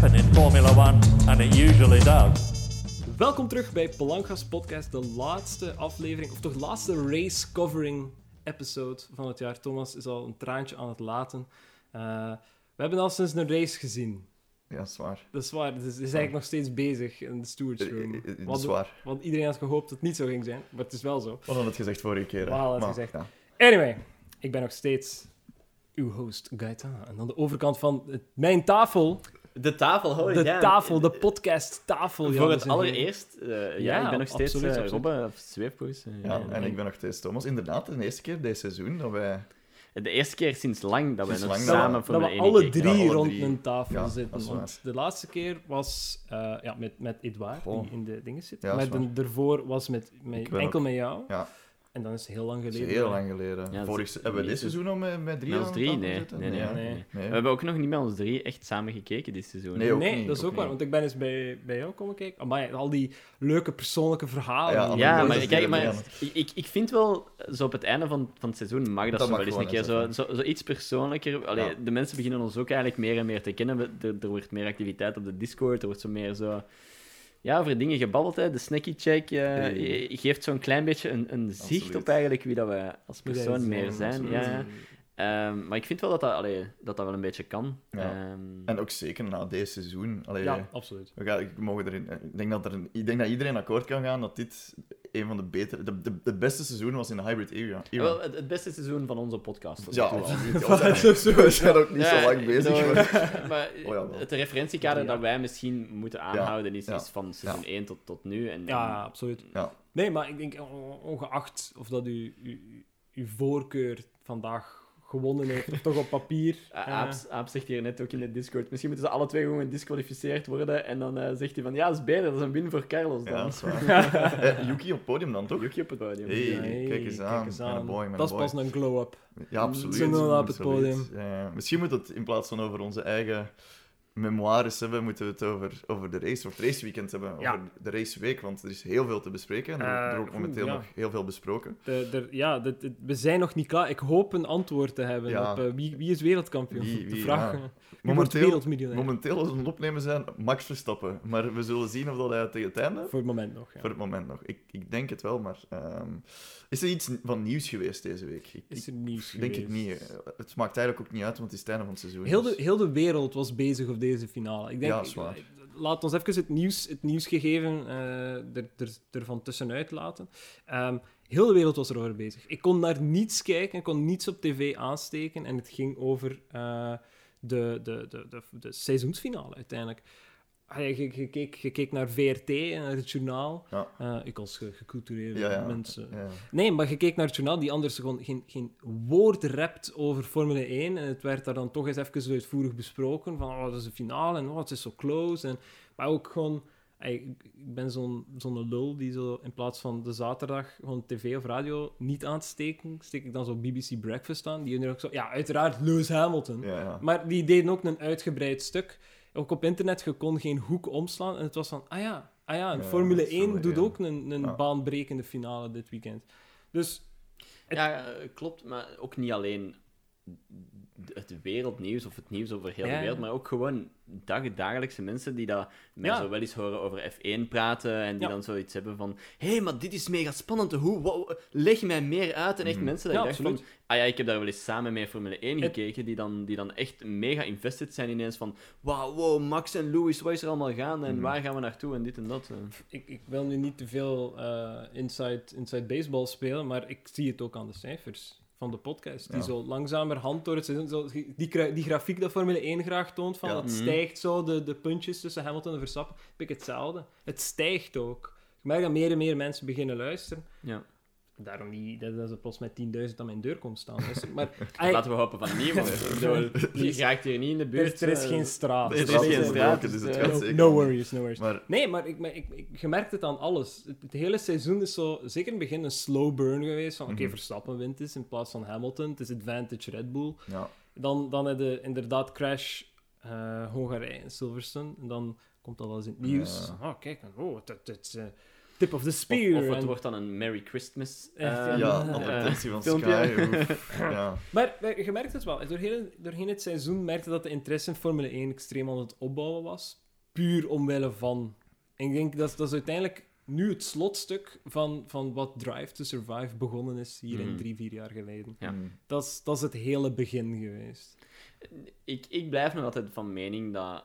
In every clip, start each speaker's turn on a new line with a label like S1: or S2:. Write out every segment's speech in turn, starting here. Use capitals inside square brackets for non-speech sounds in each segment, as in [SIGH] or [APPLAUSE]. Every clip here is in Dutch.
S1: happen in Formula One, and it usually does.
S2: Welkom terug bij Palangas Podcast, de laatste aflevering, of toch de laatste race covering episode van het jaar. Thomas is al een traantje aan het laten. Uh, we hebben al sinds een race gezien.
S3: Ja, dat is waar.
S2: Dat is waar. Het is, eigenlijk nog steeds bezig in de stewards room.
S3: Eh, eh, Dat is waar.
S2: Want iedereen had gehoopt dat het niet zo ging zijn, maar het is wel zo.
S3: We hadden het gezegd vorige keer.
S2: We hadden het
S3: Maar,
S2: gezegd.
S3: ja.
S2: Anyway, ik ben nog steeds uw host Gaetana. En aan de overkant van mijn tafel,
S4: De tafel, hoor.
S2: de
S4: ja.
S2: tafel, de podcast tafel. ja,
S4: Voor het allereerst. eh, ja,
S2: Ja,
S4: ik ben nog steeds
S2: absoluut,
S4: eh. Robbe, zweefkoers. eh,
S3: Ja, en ik ben nog steeds Thomas. Inderdaad, de eerste keer dit seizoen dat wij...
S4: De eerste keer sinds lang dat we
S3: Sinds
S4: nog
S3: lang
S4: samen
S3: we-
S4: voor
S2: dat we alle drie
S3: alle
S2: rond
S3: drie.
S2: een tafel
S3: Ja,
S2: zitten. de laatste keer was eh, ja, met, met Edouard,
S3: Goh.
S2: die in de dingen zit.
S3: Ja,
S2: maar de, daarvoor was met, met enkel
S3: ook-
S2: met jou.
S3: Ja,
S2: En dan is het heel lang
S3: dat is
S2: geleden.
S3: heel lang geleden.
S4: Ja,
S3: Vorig, hebben we dit seizoen al met, met drie
S4: Met ons drie? Nee. Nee, nee. We hebben ook nog niet met ons drie echt samen gekeken dit seizoen.
S3: Nee, ook
S2: nee,
S3: niet,
S2: dat is
S3: ook
S2: ook waar. Want ik ben eens bij, bij jou komen kijken. Amai, al die leuke persoonlijke verhalen.
S3: Ja,
S4: maar kijk, maar ik, ik, ik vind wel, zo op het einde van, van het seizoen mag dat,
S3: Dat
S4: zo
S3: mag
S4: wel eens een keer zo, zo, zo iets persoonlijker. Allee,
S3: Ja.
S4: De mensen beginnen ons ook eigenlijk meer en meer te kennen. We- Er, er wordt meer activiteit op de Discord, er wordt zo meer zo... Ja, over dingen gebabbeld, hè. De snacky check eh,
S3: Hey.
S4: geeft zo'n klein beetje een, een zicht op eigenlijk wie dat we als persoon meer zijn. Ja, Ehm, maar ik vind wel dat dat, allee, dat dat wel een beetje kan.
S3: Ja.
S4: Ehm,
S3: En ook zeker na deze seizoen. Allee,
S2: Ja, absoluut.
S3: we gaan, ik, mogen erin, ik, denk dat er een, ik denk dat iedereen akkoord kan gaan dat dit een van de betere... De, de, de beste seizoen was in de hybrid era. era.
S4: wel, het, het beste seizoen van onze podcast.
S3: ja. [LAUGHS] We zijn- ook niet
S4: Ja,
S3: zo lang bezig.
S4: nou,
S3: maar- [LAUGHS]
S4: maar
S3: Oh
S4: het referentiekader
S2: Ja.
S4: dat wij misschien moeten aanhouden is,
S3: ja.
S4: is van seizoen 1 tot, tot nu. En,
S2: Ja, absoluut.
S3: Ja.
S2: Nee, maar ik denk, on- ongeacht of dat u, u, uw voorkeur vandaag gewonnen heeft, of [LAUGHS] toch op papier. eh,
S4: Aap, Aap zegt hier net ook in de Discord, misschien moeten ze alle twee gewoon gedisqualificeerd worden. En dan eh, zegt hij van, ja, dat is beter, dat is een win voor Carlos
S3: Ja,
S4: dan.
S3: dat is waar. [LAUGHS] Eh, Yuki op het podium dan, toch?
S4: Yuki op het podium.
S3: Hey.
S2: nee,
S3: kijk eens aan, boy,
S2: dat is pas een glow-up.
S3: Ja, absoluut.
S2: Zo'n op het
S3: absoluut.
S2: podium.
S3: Ja, ja. misschien moet het in plaats van over onze eigen memoires hebben, moeten we het over, over de race, of het raceweekend hebben,
S2: Ja.
S3: over de raceweek, want er is heel veel te bespreken en er,
S2: Eh,
S3: wordt momenteel
S2: oeh, ja.
S3: nog heel veel besproken.
S2: De, de, ja, de- de- we zijn nog niet klaar. Ik hoop een antwoord te hebben
S3: Ja.
S2: op eh, wie, wie is wereldkampioen.
S3: Wie-
S2: de vraag,
S3: ja.
S2: eh,
S3: Momenteel, momenteel als we het opnemen zijn, Max Verstappen. Maar we zullen zien of dat hij tegen het einde...
S2: Voor het moment nog, ja.
S3: Voor het moment nog. Ik, ik denk het wel, maar... ehm, is er iets van nieuws geweest deze week? Ik,
S2: Is
S3: ik
S2: er nieuws
S3: denk het
S2: geweest?
S3: niet. eh. Het maakt eigenlijk ook niet uit, want het is het einde van het seizoen.
S2: Heel de,
S3: dus-
S2: heel de wereld was bezig op deze finale. Ik denk,
S3: Ja, is waar.
S2: ik- laat ons even het, nieuws, het nieuwsgegeven eh er, er, ervan tussenuit laten. Ehm, heel de wereld was erover bezig. Ik kon naar niets kijken, ik kon niets op tv aansteken en het ging over eh, de, de, de, de, de seizoensfinale uiteindelijk. Ah, je, je, keek, je keek naar VRT en naar het journaal.
S3: Ja.
S2: Eh, ik als ge- gecultureerde
S3: Ja, ja.
S2: mensen. Nee, maar je keek naar het journaal die anders gewoon geen, geen woord rept over Formule 1. En het werd daar dan toch eens even uitvoerig besproken. Van, oh, dat is de finale en oh, het is zo close. En, maar ook gewoon... Ik ben zo'n zo'n lul die zo in plaats van de zaterdag gewoon tv of radio niet aan te steken, steek ik dan zo BBC Breakfast aan. Die ook zo... Ja, uiteraard Lewis Hamilton. Maar die deden ook een uitgebreid stuk. Ook op internet, je kon geen hoek omslaan. En het was van, ah ja, ah ja en
S3: Ja,
S2: Formule
S3: Formule
S2: 1 doet
S3: 1.
S2: ook een, een
S3: Ja.
S2: baanbrekende finale dit weekend. Dus
S4: Ja, klopt, maar ook niet alleen het wereldnieuws of het nieuws over heel
S2: Ja,
S4: de wereld, maar ook gewoon dag, dagelijkse mensen die dat mij
S2: Ja.
S4: zo wel eens horen over F1 praten en die
S2: Ja.
S4: dan zoiets hebben van hé, hey, maar dit is mega spannend, hoe, leg mij meer uit. En echt
S3: Mhm.
S4: mensen dat
S2: Ja,
S4: ik dacht van, ah ja, ik heb daar wel eens samen met Formule 1
S2: Het-
S4: gekeken, die dan, die dan echt mega invested zijn ineens van, wauw, wow, Max en Lewis, wat is er allemaal gaan en
S3: Mhm.
S4: waar gaan we naartoe en dit en dat. eh.
S2: ik, ik wil nu niet te veel eh, inside, inside baseball spelen, maar ik zie het ook aan de cijfers van de podcast. Die zo langzamerhand door het seizoen... Zo, die, die grafiek dat Formule 1 graag toont, van
S3: Ja.
S2: dat
S4: Mhm.
S2: stijgt zo, de, de puntjes tussen Hamilton en Verstappen, heb ik hetzelfde. Het stijgt ook. Ik merk dat meer en meer mensen beginnen luisteren.
S4: Ja.
S2: Daarom niet dat dat ze plots met 10.000 aan mijn deur komt staan. Maar [LAUGHS]
S4: Laten we hopen van niemand. [LAUGHS] Ik bedoel, Je [LAUGHS] raakt hier niet in de buurt.
S2: er is
S4: eh,
S2: geen straat.
S4: Er is geen straat,
S3: dus het
S4: dus,
S3: gaat
S2: No,
S3: zeker
S2: no
S3: niet.
S2: worries, no worries.
S3: Maar
S2: Nee, maar ik, maar ik, ik, je merkt het aan alles. Het, het hele seizoen is zo, zeker in het begin, een slow burn geweest. Van oké,
S3: Mhm.
S2: Verstappen wint is in plaats van Hamilton. Het is advantage Red Bull.
S3: ja,
S2: Dan, dan heb je inderdaad crash eh, Hongarije in Silverstone. En dan komt dat wel eens in het nieuws.
S3: Ja.
S2: Oh, kijk, oh, het, het, het, eh, tip of the spear.
S4: of het
S2: en-
S4: wordt dan een Merry Christmas. Eh,
S2: ja.
S3: Ja,
S2: Eh,
S3: advertentie van
S4: filmpje.
S3: Sky. [LAUGHS] ja.
S2: Maar, je merkt het wel. Doorheen, doorheen het seizoen merkte dat de interesse in Formule 1 extreem aan het opbouwen was. Puur omwille van... En ik denk dat dat is uiteindelijk nu het slotstuk van, van wat Drive to Survive begonnen is hier in
S4: Mhm.
S2: drie, vier jaar geleden.
S4: Ja.
S3: Mm.
S2: Dat is, dat is het hele begin geweest.
S4: Ik, ik blijf nog altijd van mening dat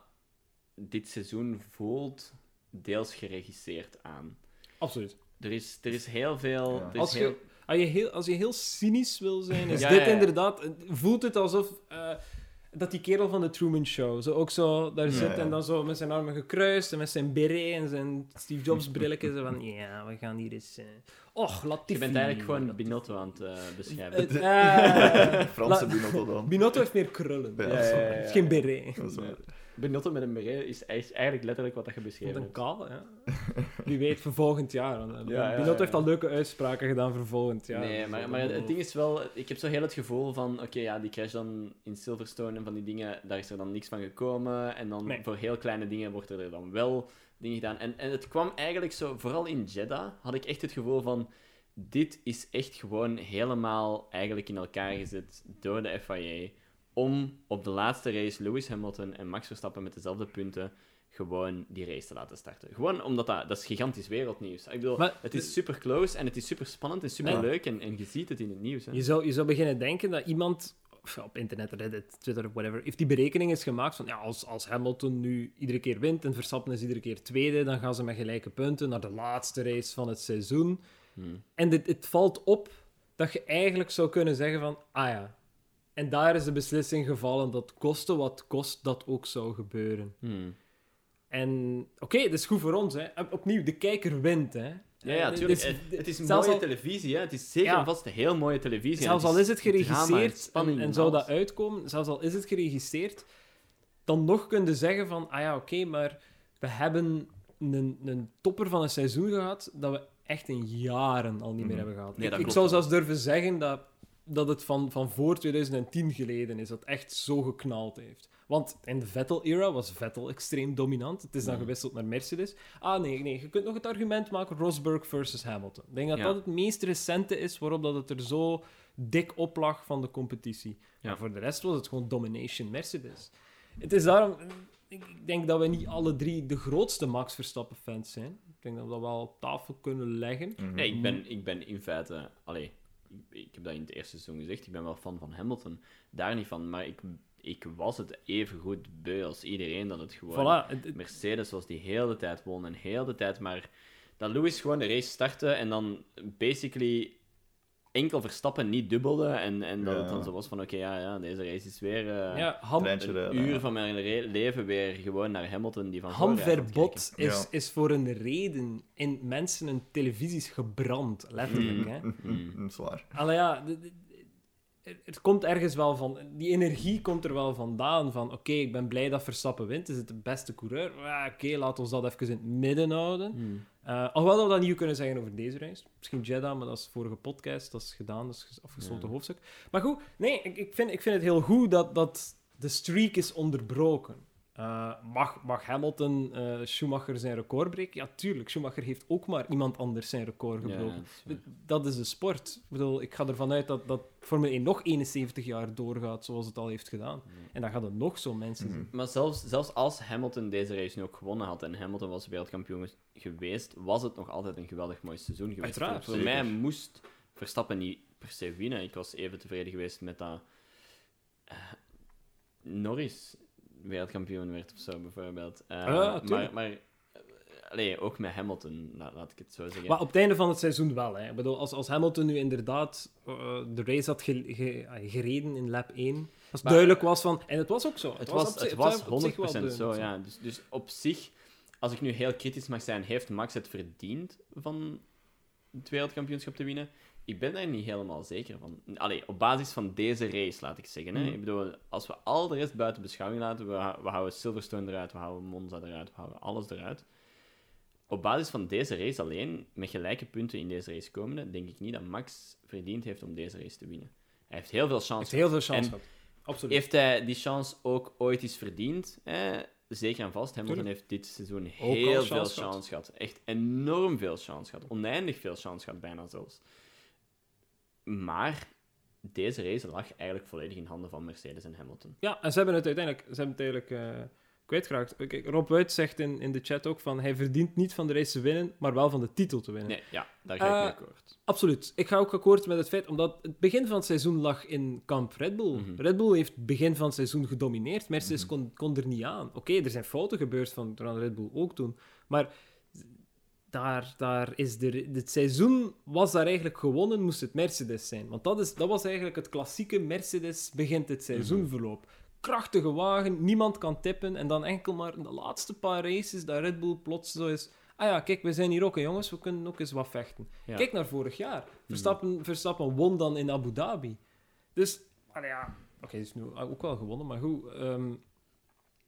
S4: dit seizoen voelt deels geregisseerd aan.
S2: Absoluut.
S4: Er is, er is heel veel...
S3: Ja.
S4: er is
S2: Als
S4: heel-
S2: je, als, je heel, als je heel cynisch wil zijn, is
S4: Ja,
S2: dit
S4: ja, ja.
S2: inderdaad... Voelt het alsof... eh, dat die kerel van de Truman Show zo ook zo daar
S3: Ja,
S2: zit
S3: ja.
S2: en dan zo met zijn armen gekruist en met zijn beret en zijn Steve Jobs brilletje zo van ja, we gaan hier eens... eh och, Latifi.
S4: Je bent eigenlijk gewoon Binotto aan het eh, beschrijven.
S2: Het, [LAUGHS]
S3: Franse
S2: La-
S3: Binotto dan.
S2: Binotto heeft meer krullen.
S3: Ja,
S2: Het
S3: dat is
S4: ja, ja.
S2: is geen beret.
S3: Dat is waar.
S4: Binotto met een beret is, is eigenlijk letterlijk wat dat je
S2: Met
S4: beschreven
S2: een
S4: hebt.
S2: kaal, ja. [LAUGHS] Wie weet, voor volgend jaar. eh,
S4: Ja, ja,
S2: Binotto
S4: ja.
S2: heeft al leuke uitspraken gedaan voor volgend jaar.
S4: nee,
S2: Dus,
S4: maar, maar het ding is wel, ik heb zo heel het gevoel van, oké, ja, die crash dan in Silverstone en van die dingen, daar is er dan niks van gekomen. En dan
S2: Nee.
S4: voor heel kleine dingen wordt er dan wel dingen gedaan. En, en het kwam eigenlijk zo, vooral in Jeddah, had ik echt het gevoel van, dit is echt gewoon helemaal eigenlijk in elkaar gezet door de FIA om op de laatste race Lewis Hamilton en Max Verstappen met dezelfde punten gewoon die race te laten starten. Gewoon omdat dat, dat is gigantisch wereldnieuws. Ik bedoel,
S2: Maar-
S4: het is super close en het is super spannend en super leuk en, en je ziet het in het nieuws. Hè.
S2: Je zou, je zou beginnen denken dat iemand op internet, Reddit, Twitter, whatever, heeft die berekening is gemaakt van ja, als, als Hamilton nu iedere keer wint en Verstappen is iedere keer tweede, dan gaan ze met gelijke punten naar de laatste race van het seizoen.
S4: Hmm.
S2: En dit, het valt op dat je eigenlijk zou kunnen zeggen van, ah ja, en daar is de beslissing gevallen dat koste wat kost, dat ook zou gebeuren.
S4: Hmm.
S2: En oké, dat is goed voor ons. Hè. Op- Opnieuw, de kijker wint. Hè.
S4: Ja, ja,
S2: Eh,
S4: tuurlijk.
S2: dus-
S4: het, is mooie
S2: al-
S4: televisie, hè. Het is zeker
S2: Ja.
S4: en vast een heel mooie televisie. en
S2: Zelfs al is het geregisseerd en, zou dat uitkomen, zelfs al is het geregisseerd, dan nog kun je zeggen van, ah ja, oké, maar we hebben een, een topper van een seizoen gehad dat we echt in jaren al niet meer
S3: Mhm.
S2: hebben gehad.
S4: Nee,
S2: ik zou zelfs durven zeggen dat, dat het van, van voor 2010 geleden is, dat echt zo geknald heeft. Want in de Vettel-era was Vettel extreem dominant. Het is dan
S4: Mhm.
S2: gewisseld naar Mercedes. Ah nee, nee, je kunt nog het argument maken Rosberg versus Hamilton. Ik denk dat
S4: Ja.
S2: dat het meest recente is waarop dat het er zo dik op lag van de competitie.
S4: Ja.
S2: Maar voor de rest was het gewoon domination Mercedes. Het is daarom... Ik denk dat we niet alle drie de grootste Max Verstappen-fans zijn. Ik denk dat we dat wel op tafel kunnen leggen.
S3: Mhm.
S4: Nee, ik ben, ik ben in feite... Allee, ik, heb dat in het eerste seizoen gezegd. Ik ben wel fan van Hamilton. Daar niet van. Maar ik, ik was het even goed beu als iedereen dat het gewoon...
S2: Voilà.
S4: Mercedes was die heel de tijd won en heel de tijd maar dat Lewis gewoon de race startte en dan basically enkel Verstappen niet dubbelde en, en dat
S3: Ja.
S4: het dan zo was van oké, ja, ja, deze race is weer eh,
S2: ja, Ham,
S4: een
S3: rijden,
S4: uur
S3: ja.
S4: van mijn leven weer gewoon naar Hamilton die van
S2: hamverbod is,
S3: Ja.
S2: is voor een reden in mensen hun televisies gebrand. Letterlijk, hè. [LAUGHS]
S4: Mm.
S3: Dat is waar.
S2: Allee, ja, de- de- het komt ergens wel van... Die energie komt er wel vandaan. Van, oké, ik ben blij dat Verstappen wint. Is het de beste coureur? Oké, laat ons dat even in het midden houden.
S4: kijken. Mm.
S2: Eh, alhoewel dat we dat niet kunnen zeggen over deze reis. Misschien Jeddah, maar dat is vorige podcast. Dat is gedaan, dat is ges- afgesloten
S4: Ja.
S2: hoofdstuk. Maar goed, nee, ik, ik, vind, ik vind het heel goed dat, dat de streak is onderbroken. Eh, mag, mag Hamilton eh, Schumacher zijn record breken? Ja, tuurlijk. Schumacher heeft ook maar iemand anders zijn record gebroken.
S4: dat is waar.
S2: Dat is de sport. Ik bedoel, ik ga ervan uit dat, dat Formule 1 nog 71 jaar doorgaat zoals het al heeft gedaan. En dan gaan er nog zo mensen
S3: Mhm.
S2: zijn.
S4: Maar zelfs, zelfs als Hamilton deze race nu ook gewonnen had en Hamilton was wereldkampioen geweest, was het nog altijd een geweldig mooi seizoen geweest.
S2: Uiteraard,
S4: voor
S3: zeker.
S4: mij moest Verstappen niet per se winnen. Ik was even tevreden geweest met dat eh, Norris wereldkampioen werd of zo, bijvoorbeeld. Eh,
S2: tuurlijk.
S4: maar maar allee, ook met Hamilton, la- laat ik het zo zeggen.
S2: Maar op het einde van het seizoen wel. Hè. Ik bedoel, als, als Hamilton nu inderdaad eh, de race had ge- ge- ah, gereden in lap 1, als
S4: Maar-
S2: duidelijk was van... En het was ook zo.
S4: Het was, het was
S2: op zich wel
S4: 100%
S2: deugd,
S4: zo, ja. Dus, dus op zich, als ik nu heel kritisch mag zijn, heeft Max het verdiend van het wereldkampioenschap te winnen? Ik ben daar niet helemaal zeker van. Allee, op basis van deze race, laat ik zeggen. Hè.
S2: Mhm.
S4: Ik bedoel, als we al de rest buiten beschouwing laten, we, we houden Silverstone eruit, we houden Monza eruit, we houden alles eruit. Op basis van deze race alleen, met gelijke punten in deze race komende, denk ik niet dat Max verdiend heeft om deze race te winnen. Hij heeft heel veel chance
S2: heeft heel veel chance gehad. Absoluut.
S4: heeft hij die chance ook ooit eens verdiend? Hè? zeker en vast, Hamilton heeft dit seizoen heel veel
S2: chance gehad.
S4: Echt enorm veel chance gehad. Oneindig veel chance gehad, bijna zelfs. Maar deze race lag eigenlijk volledig in handen van Mercedes en Hamilton.
S2: Ja, en ze hebben het uiteindelijk, ze hebben het eigenlijk eh, kwijtgeraakt. Kijk, Rob Wuit zegt in, in de chat ook van hij verdient niet van de race te winnen, maar wel van de titel te winnen.
S4: Nee, ja, daar ga ik mee
S2: Eh,
S4: akkoord.
S2: Absoluut. Ik ga ook akkoord met het feit, omdat het begin van het seizoen lag in kamp Red Bull.
S4: Mhm.
S2: Red Bull heeft het begin van het seizoen gedomineerd. Mercedes
S3: Mhm.
S2: kon, kon er niet aan. Oké, er zijn fouten gebeurd van van Red Bull ook toen. Maar daar, daar is de, het seizoen was daar eigenlijk gewonnen, moest het Mercedes zijn. Want dat, is, dat was eigenlijk het klassieke Mercedes begint het seizoenverloop. Krachtige wagen, niemand kan tippen. En dan enkel maar in de laatste paar races dat Red Bull plots zo is... Ah ja, kijk, we zijn hier ook, hè, jongens. We kunnen ook eens wat vechten.
S4: Ja.
S2: Kijk naar vorig jaar. Verstappen, Verstappen won dan in Abu Dhabi. Dus, allee, ja... Oké, is nu ook wel gewonnen, maar goed. ehm,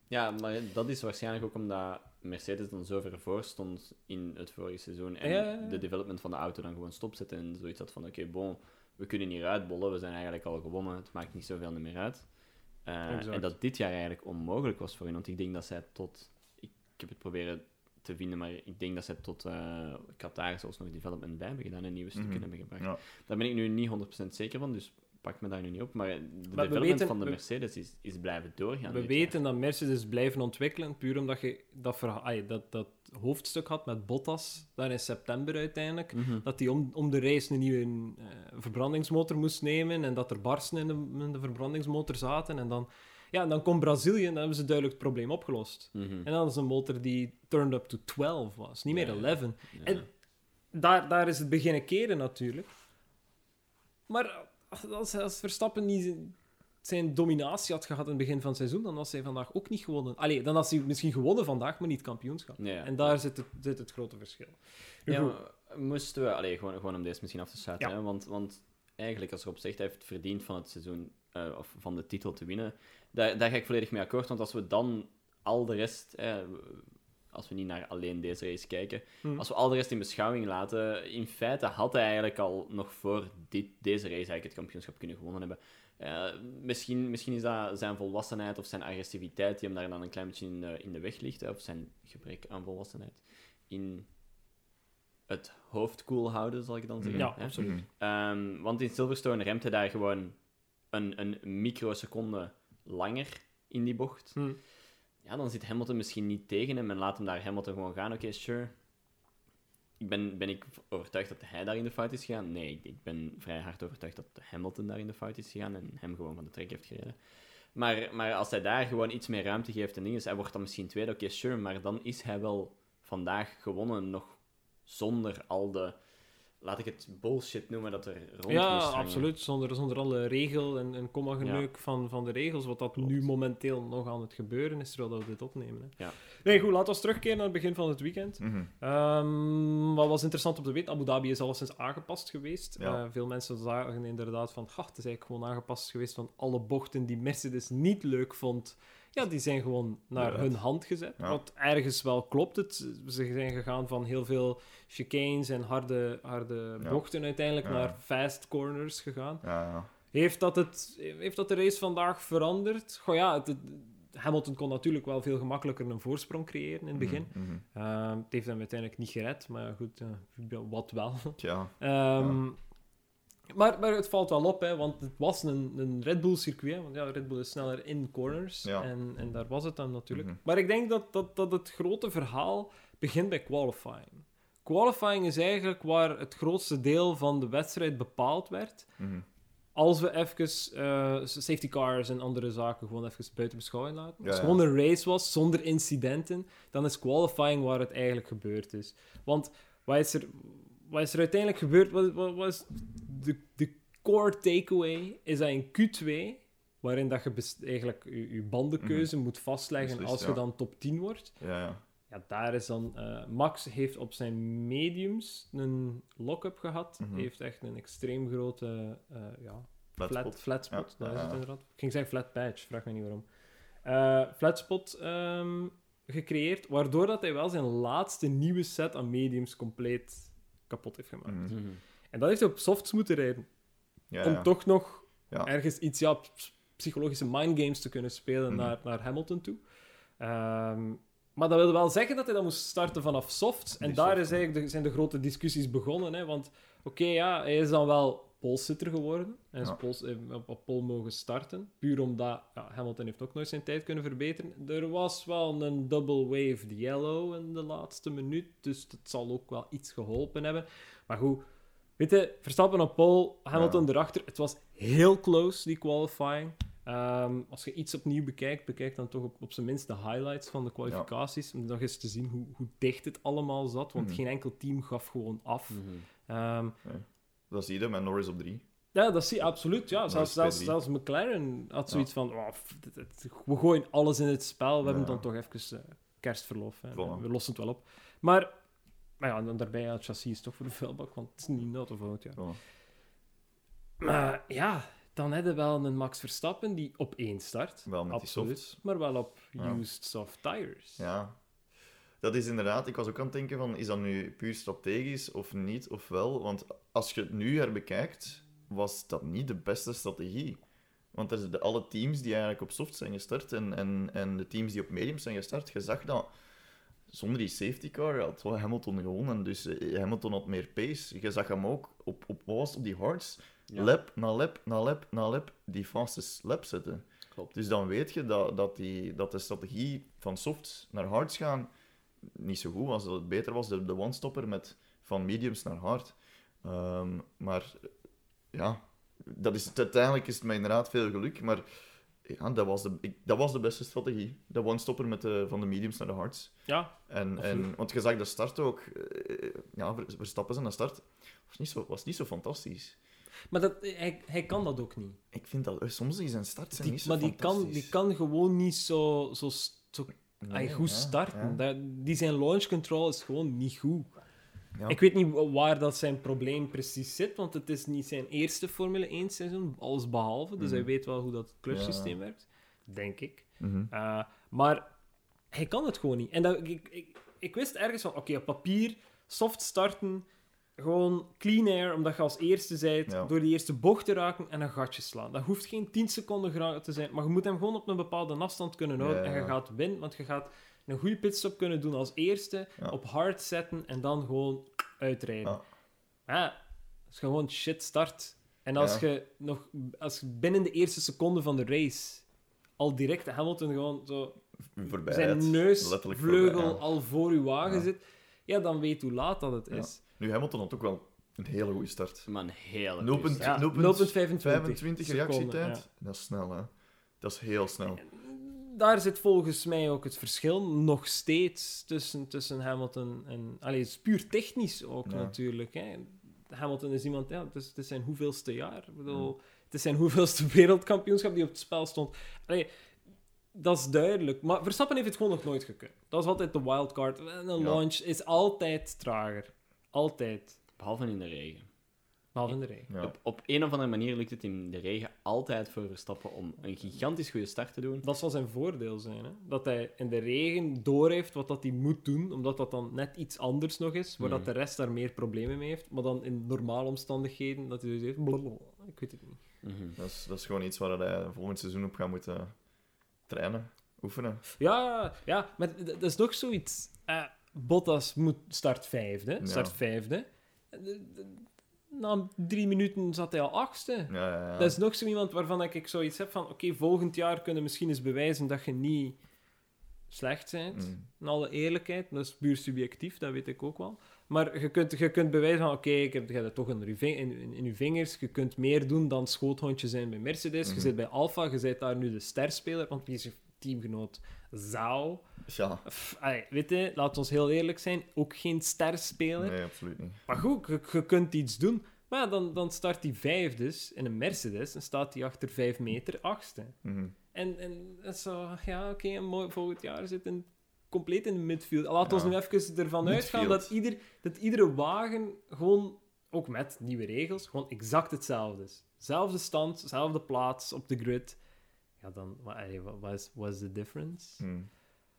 S4: Ja, maar dat is waarschijnlijk ook omdat Mercedes dan zo ver voor stond in het vorige seizoen en
S2: Ja, ja, ja.
S4: de development van de auto dan gewoon stopzetten en zoiets had van oké, bon, we kunnen hier uitbollen, we zijn eigenlijk al gewonnen, het maakt niet zoveel meer uit. Eh, en dat dit jaar eigenlijk onmogelijk was voor hen, want ik denk dat zij tot, ik, ik heb het proberen te vinden, maar ik denk dat zij tot eh Qatar zelfs nog development bij hebben gedaan en nieuwe stukken
S3: Mhm.
S4: hebben gebracht.
S3: Ja.
S4: Daar ben ik nu niet 100% zeker van, dus pak me daar nu niet op, maar de
S2: we
S4: development
S2: weten-
S4: van de
S2: we-
S4: Mercedes is, is blijven doorgaan.
S2: we weten dat Mercedes blijven ontwikkelen, puur omdat je dat, dat, dat hoofdstuk had met Bottas, daar in september uiteindelijk.
S4: Mhm.
S2: Dat hij om, om de race een nieuwe eh, verbrandingsmotor moest nemen en dat er barsten in de, in de verbrandingsmotor zaten. En dan, ja, en dan komt Brazilië en dan hebben ze duidelijk het probleem opgelost.
S4: Mhm.
S2: En dan is een motor die turned up to 12 was, niet meer
S4: Ja, ja.
S2: 11.
S4: Ja.
S2: En daar, daar is het beginnen keren natuurlijk. Maar als, als Verstappen niet zijn- zijn dominatie had gehad in het begin van het seizoen, dan was hij vandaag ook niet gewonnen. Allee, dan had hij misschien gewonnen vandaag, maar niet kampioenschap.
S4: Ja, ja.
S2: En daar zit het, zit het grote verschil. Nu
S4: Ja, moesten we... Allee, gewoon, gewoon om deze misschien af te sluiten. Hè? Want, want eigenlijk, als Rob zegt, hij heeft het verdiend van het seizoen... eh, of van de titel te winnen. Daar, daar ga ik volledig mee akkoord. Want als we dan al de rest... eh, als we niet naar alleen deze race kijken...
S2: Hm.
S4: Als we al de rest in beschouwing laten... In feite had hij eigenlijk al nog voor dit, deze race eigenlijk het kampioenschap kunnen gewonnen hebben. Eh, misschien, misschien is dat zijn volwassenheid of zijn agressiviteit die hem daar dan een klein beetje in de, in de weg ligt. Of zijn gebrek aan volwassenheid. In het hoofd koel houden, zal ik dan zeggen.
S2: Ja,
S4: hè.
S2: absoluut.
S3: Mhm.
S4: Ehm, want in Silverstone remt hij daar gewoon een, een microseconde langer in die bocht.
S2: Hm.
S4: Ja, dan zit Hamilton misschien niet tegen hem en laat hem daar Hamilton gewoon gaan. Oké, sure. Ik ben, ben ik overtuigd dat hij daar in de fout is gegaan? Nee, ik, ben vrij hard overtuigd dat Hamilton daar in de fout is gegaan en hem gewoon van de trek heeft gereden. Maar, maar als hij daar gewoon iets meer ruimte geeft en dingen, hij wordt dan misschien tweede, oké, sure, maar dan is hij wel vandaag gewonnen nog zonder al de, laat ik het bullshit noemen, dat er rond
S2: Ja, absoluut. Zonder, zonder alle regel en, en komma-geneuk van, van de regels, wat dat
S4: Klopt.
S2: nu momenteel nog aan het gebeuren is, terwijl we dit opnemen. Hè.
S4: Ja.
S2: Nee, goed, laten we terugkeren naar het begin van het weekend.
S3: Mhm.
S2: Ehm, wat was interessant om te weten, Abu Dhabi is alleszins aangepast geweest.
S3: Ja.
S2: Eh, veel mensen zagen inderdaad van, "Gach, het is eigenlijk gewoon aangepast geweest van alle bochten die Mercedes niet leuk vond. Ja, die zijn gewoon naar hun hand gezet.
S3: Ja.
S2: Wat ergens wel klopt. Het, ze zijn gegaan van heel veel chicanes en harde, harde
S3: Ja.
S2: bochten uiteindelijk
S3: Ja.
S2: naar fast corners gegaan.
S3: Ja, ja.
S2: Heeft dat, het, heeft dat de race vandaag veranderd? Goh ja, het, het- Hamilton kon natuurlijk wel veel gemakkelijker een voorsprong creëren in het begin.
S3: Mhm, mhm.
S2: Ehm, het heeft hem uiteindelijk niet gered, maar ja, goed, eh, wat wel.
S3: Tja.
S2: Ehm, maar, maar het valt wel op, hè, want het was een, een Red Bull circuit. hè, Want ja, Red Bull is sneller in corners.
S3: Ja.
S2: En, en daar was het dan natuurlijk.
S3: Mhm.
S2: Maar ik denk dat, dat, dat het grote verhaal begint bij qualifying. Qualifying is eigenlijk waar het grootste deel van de wedstrijd bepaald werd.
S3: Mhm.
S2: Als we even eh, safety cars en andere zaken gewoon even buiten beschouwing laten.
S3: Ja,
S2: Als het
S3: ja.
S2: gewoon een race was zonder incidenten, dan is qualifying waar het eigenlijk gebeurd is. Want wat is er, wat is er uiteindelijk gebeurd? Wat, wat, wat is de, de core takeaway? Is dat in Q2, waarin dat je eigenlijk je, je bandenkeuze moet vastleggen als je
S3: Mhm. ja.
S2: dan top 10 wordt.
S3: Ja, ja.
S2: Ja, daar is dan... eh, Max heeft op zijn mediums een lock-up gehad.
S3: Mhm.
S2: Heeft echt een extreem grote eh, ja,
S3: Flat
S2: flat,
S3: spot.
S2: flat spot.
S3: Ja,
S2: dat is het inderdaad. Ik ging zeggen flat patch, vraag me niet waarom. Eh flat spot ehm, gecreëerd, waardoor dat hij wel zijn laatste nieuwe set aan mediums compleet kapot heeft gemaakt.
S3: Mhm.
S4: Mhm.
S2: En dat heeft hij op softs moeten rijden.
S3: Ja,
S2: om
S3: ja.
S2: toch nog
S3: Ja.
S2: ergens iets ja, ps- psychologische mindgames te kunnen spelen
S3: Mhm.
S2: naar, naar Hamilton toe. Ehm, maar dat wilde wel zeggen dat hij dan moest starten vanaf softs. En
S3: Die
S2: daar
S3: soft,
S2: is eigenlijk de, zijn de grote discussies begonnen. Hè? Want oké, ja, hij is dan wel polsitter geworden. Hij is
S3: Ja.
S2: pols, op, op pole mogen starten. Puur omdat ja, Hamilton heeft ook nooit zijn tijd kunnen verbeteren. Er was wel een double waved yellow in de laatste minuut. Dus het zal ook wel iets geholpen hebben. Maar goed, weet je, Verstappen op pole, Hamilton
S3: Ja.
S2: erachter. Het was heel close, die qualifying. Ehm, als je iets opnieuw bekijkt, bekijk dan toch op, op zijn minst de highlights van de kwalificaties. Om nog eens te zien hoe, hoe dicht het allemaal zat. Want
S3: Mhm.
S2: geen enkel team gaf gewoon af.
S4: Mhm.
S2: Ehm,
S3: Dat zie je met Norris op drie.
S2: ja, dat zie je absoluut. Ja, zelfs, zelfs,
S3: P3.
S2: zelfs McLaren had zoiets van: oh, f- dit- dit- we gooien alles in het spel. We hebben dan toch even eh, kerstverlof.
S3: Voilà.
S2: We lossen het wel op. Maar, maar ja, dan daarbij, ja, het chassis is toch voor de vuilbak, want het is niet nat of fout. Ja.
S3: Voilà.
S2: Maar ja, dan hebben we wel een Max Verstappen die op één start.
S3: Wel met die
S2: Absoluut.
S3: softs.
S2: Maar wel op used soft tires.
S3: Ja. Dat is inderdaad, ik was ook aan het denken van, is dat nu puur strategisch of niet, of wel? Want als je het nu herbekijkt, was dat niet de beste strategie. Want er zijn de, alle teams die eigenlijk op soft zijn gestart en, en, en de teams die op medium zijn gestart, je zag dat zonder die safety car had Hamilton gewonnen. Dus eh, Hamilton had meer pace. Je zag hem ook op, op, was op die hards,
S4: Ja.
S3: lap na lap na lap na lap, die fastest lap zetten.
S4: Klopt.
S3: Dus dan weet je dat, dat, die, dat de strategie van softs naar hards gaan niet zo goed was. Dat het beter was, de, de one-stopper met van mediums naar hard. Ehm, maar ja, dat is, uiteindelijk is het mij inderdaad veel geluk. Maar ja, dat, was de, ik, dat was de beste strategie. De one-stopper met de, van de mediums naar de hards.
S2: Ja,
S3: En,
S2: Absoluut.
S3: en, want je zag de start ook. eh, ja, Ver- Verstappen zijn de start was niet zo, was niet zo fantastisch.
S2: maar dat, hij, hij kan dat ook niet.
S3: Ik vind dat eh, soms die zijn start zijn
S2: Die,
S3: niet zo
S2: maar die kan, die kan gewoon niet zo, zo, zo
S3: Nee,
S2: Ay, goed
S3: ja,
S2: starten.
S3: ja.
S2: Dat, die zijn launch control is gewoon niet goed.
S3: Ja.
S2: Ik weet niet wa- waar dat zijn probleem precies zit, want het is niet zijn eerste Formule 1 seizoen, alles behalve. Dus
S3: Mhm.
S2: hij weet wel hoe dat clutch-systeem werkt, denk ik. Uh, maar hij kan het gewoon niet. En dat, ik, ik, ik wist ergens van, oké, op papier, soft starten, gewoon clean air, omdat je als eerste
S3: Ja.
S2: door die eerste bocht te raken en een gatje slaan. Dat hoeft geen 10 seconden te zijn, maar je moet hem gewoon op een bepaalde afstand kunnen houden
S3: Ja,
S2: en je gaat winnen, want je gaat een goede pitstop kunnen doen als eerste, op hard zetten en dan gewoon uitrijden.
S3: Ja.
S2: Dat is gewoon shit start. En als je nog als je binnen de eerste seconde van de race al direct Hamilton gewoon zo
S3: Voorbij
S2: zijn
S3: rijdt.
S2: neus,
S3: Letterlijk
S2: vleugel
S3: voorbij, ja.
S2: al voor uw wagen zit, ja, dan weet hoe laat dat het is.
S3: Nu, Hamilton had ook wel een hele goede start.
S4: Maar een hele
S3: 0,2
S4: goede start.
S2: Ja,
S3: 0,25
S2: 0,25
S3: reactietijd.
S2: seconden,
S3: Dat is snel, hè. Dat is heel snel.
S2: Daar zit volgens mij ook het verschil nog steeds tussen, tussen Hamilton en... Allee, het is puur technisch ook
S3: Ja.
S2: natuurlijk. Hè. Hamilton is iemand, ja, het is, het is zijn hoeveelste jaar. Ik bedoel,
S3: Ja.
S2: Het is zijn hoeveelste [LAUGHS] wereldkampioenschap die op het spel stond. Allee, dat is duidelijk. Maar Verstappen heeft het gewoon nog nooit gekund. Dat is altijd de wildcard. En een
S3: Ja.
S2: launch is altijd trager. Altijd.
S4: Behalve in de regen.
S2: Behalve in de regen.
S3: Ja.
S4: Op, op een of andere manier lukt het in de regen altijd voor Verstappen om een gigantisch goede start te doen.
S2: Dat zal zijn voordeel zijn. Hè? Dat hij in de regen doorheeft wat dat hij moet doen, omdat dat dan net iets anders nog is, waar dat
S4: Mhm.
S2: de rest daar meer problemen mee heeft. Maar dan in normale omstandigheden, dat hij dus heeft... blablabla. Ik weet het niet.
S4: Mhm.
S3: Dat, is, dat is gewoon iets waar hij volgend seizoen op gaat moeten trainen, oefenen.
S2: Ja, ja, maar dat is nog zoiets. Eh, Bottas moet start vijfde. Start vijfde. Na drie minuten zat hij al achtste.
S3: Ja, ja, ja.
S2: Dat is nog zo iemand waarvan ik zoiets heb van... Oké, volgend jaar kunnen misschien eens bewijzen dat je niet slecht bent.
S3: Mm.
S2: In alle eerlijkheid. Dat is puur subjectief, dat weet ik ook wel. Maar je kunt, je kunt bewijzen van... Oké, ik heb, het toch in in, je vingers. Je kunt meer doen dan schoothondje zijn bij Mercedes.
S3: Mhm.
S2: Je zit bij Alfa. Je bent daar nu de sterspeler. Want wie is je teamgenoot? Zhao.
S3: Ja,
S2: allee, weet je, laat ons heel eerlijk zijn. Ook geen sterspeler.
S3: nee, absoluut niet.
S2: Maar goed, je, je kunt iets doen. Maar ja, dan, dan start die vijfdes in een Mercedes en staat hij achter vijf meter achtste.
S3: Mhm.
S2: En, en zo, ja, oké, mooi, volgend jaar zit een compleet in de midfield. Laat ons
S3: Ja.
S2: nu even ervan uitgaan dat, ieder, dat iedere wagen gewoon, ook met nieuwe regels, gewoon exact hetzelfde is. Zelfde stand, zelfde plaats op de grid. Ja, dan, wat, is, what is the difference?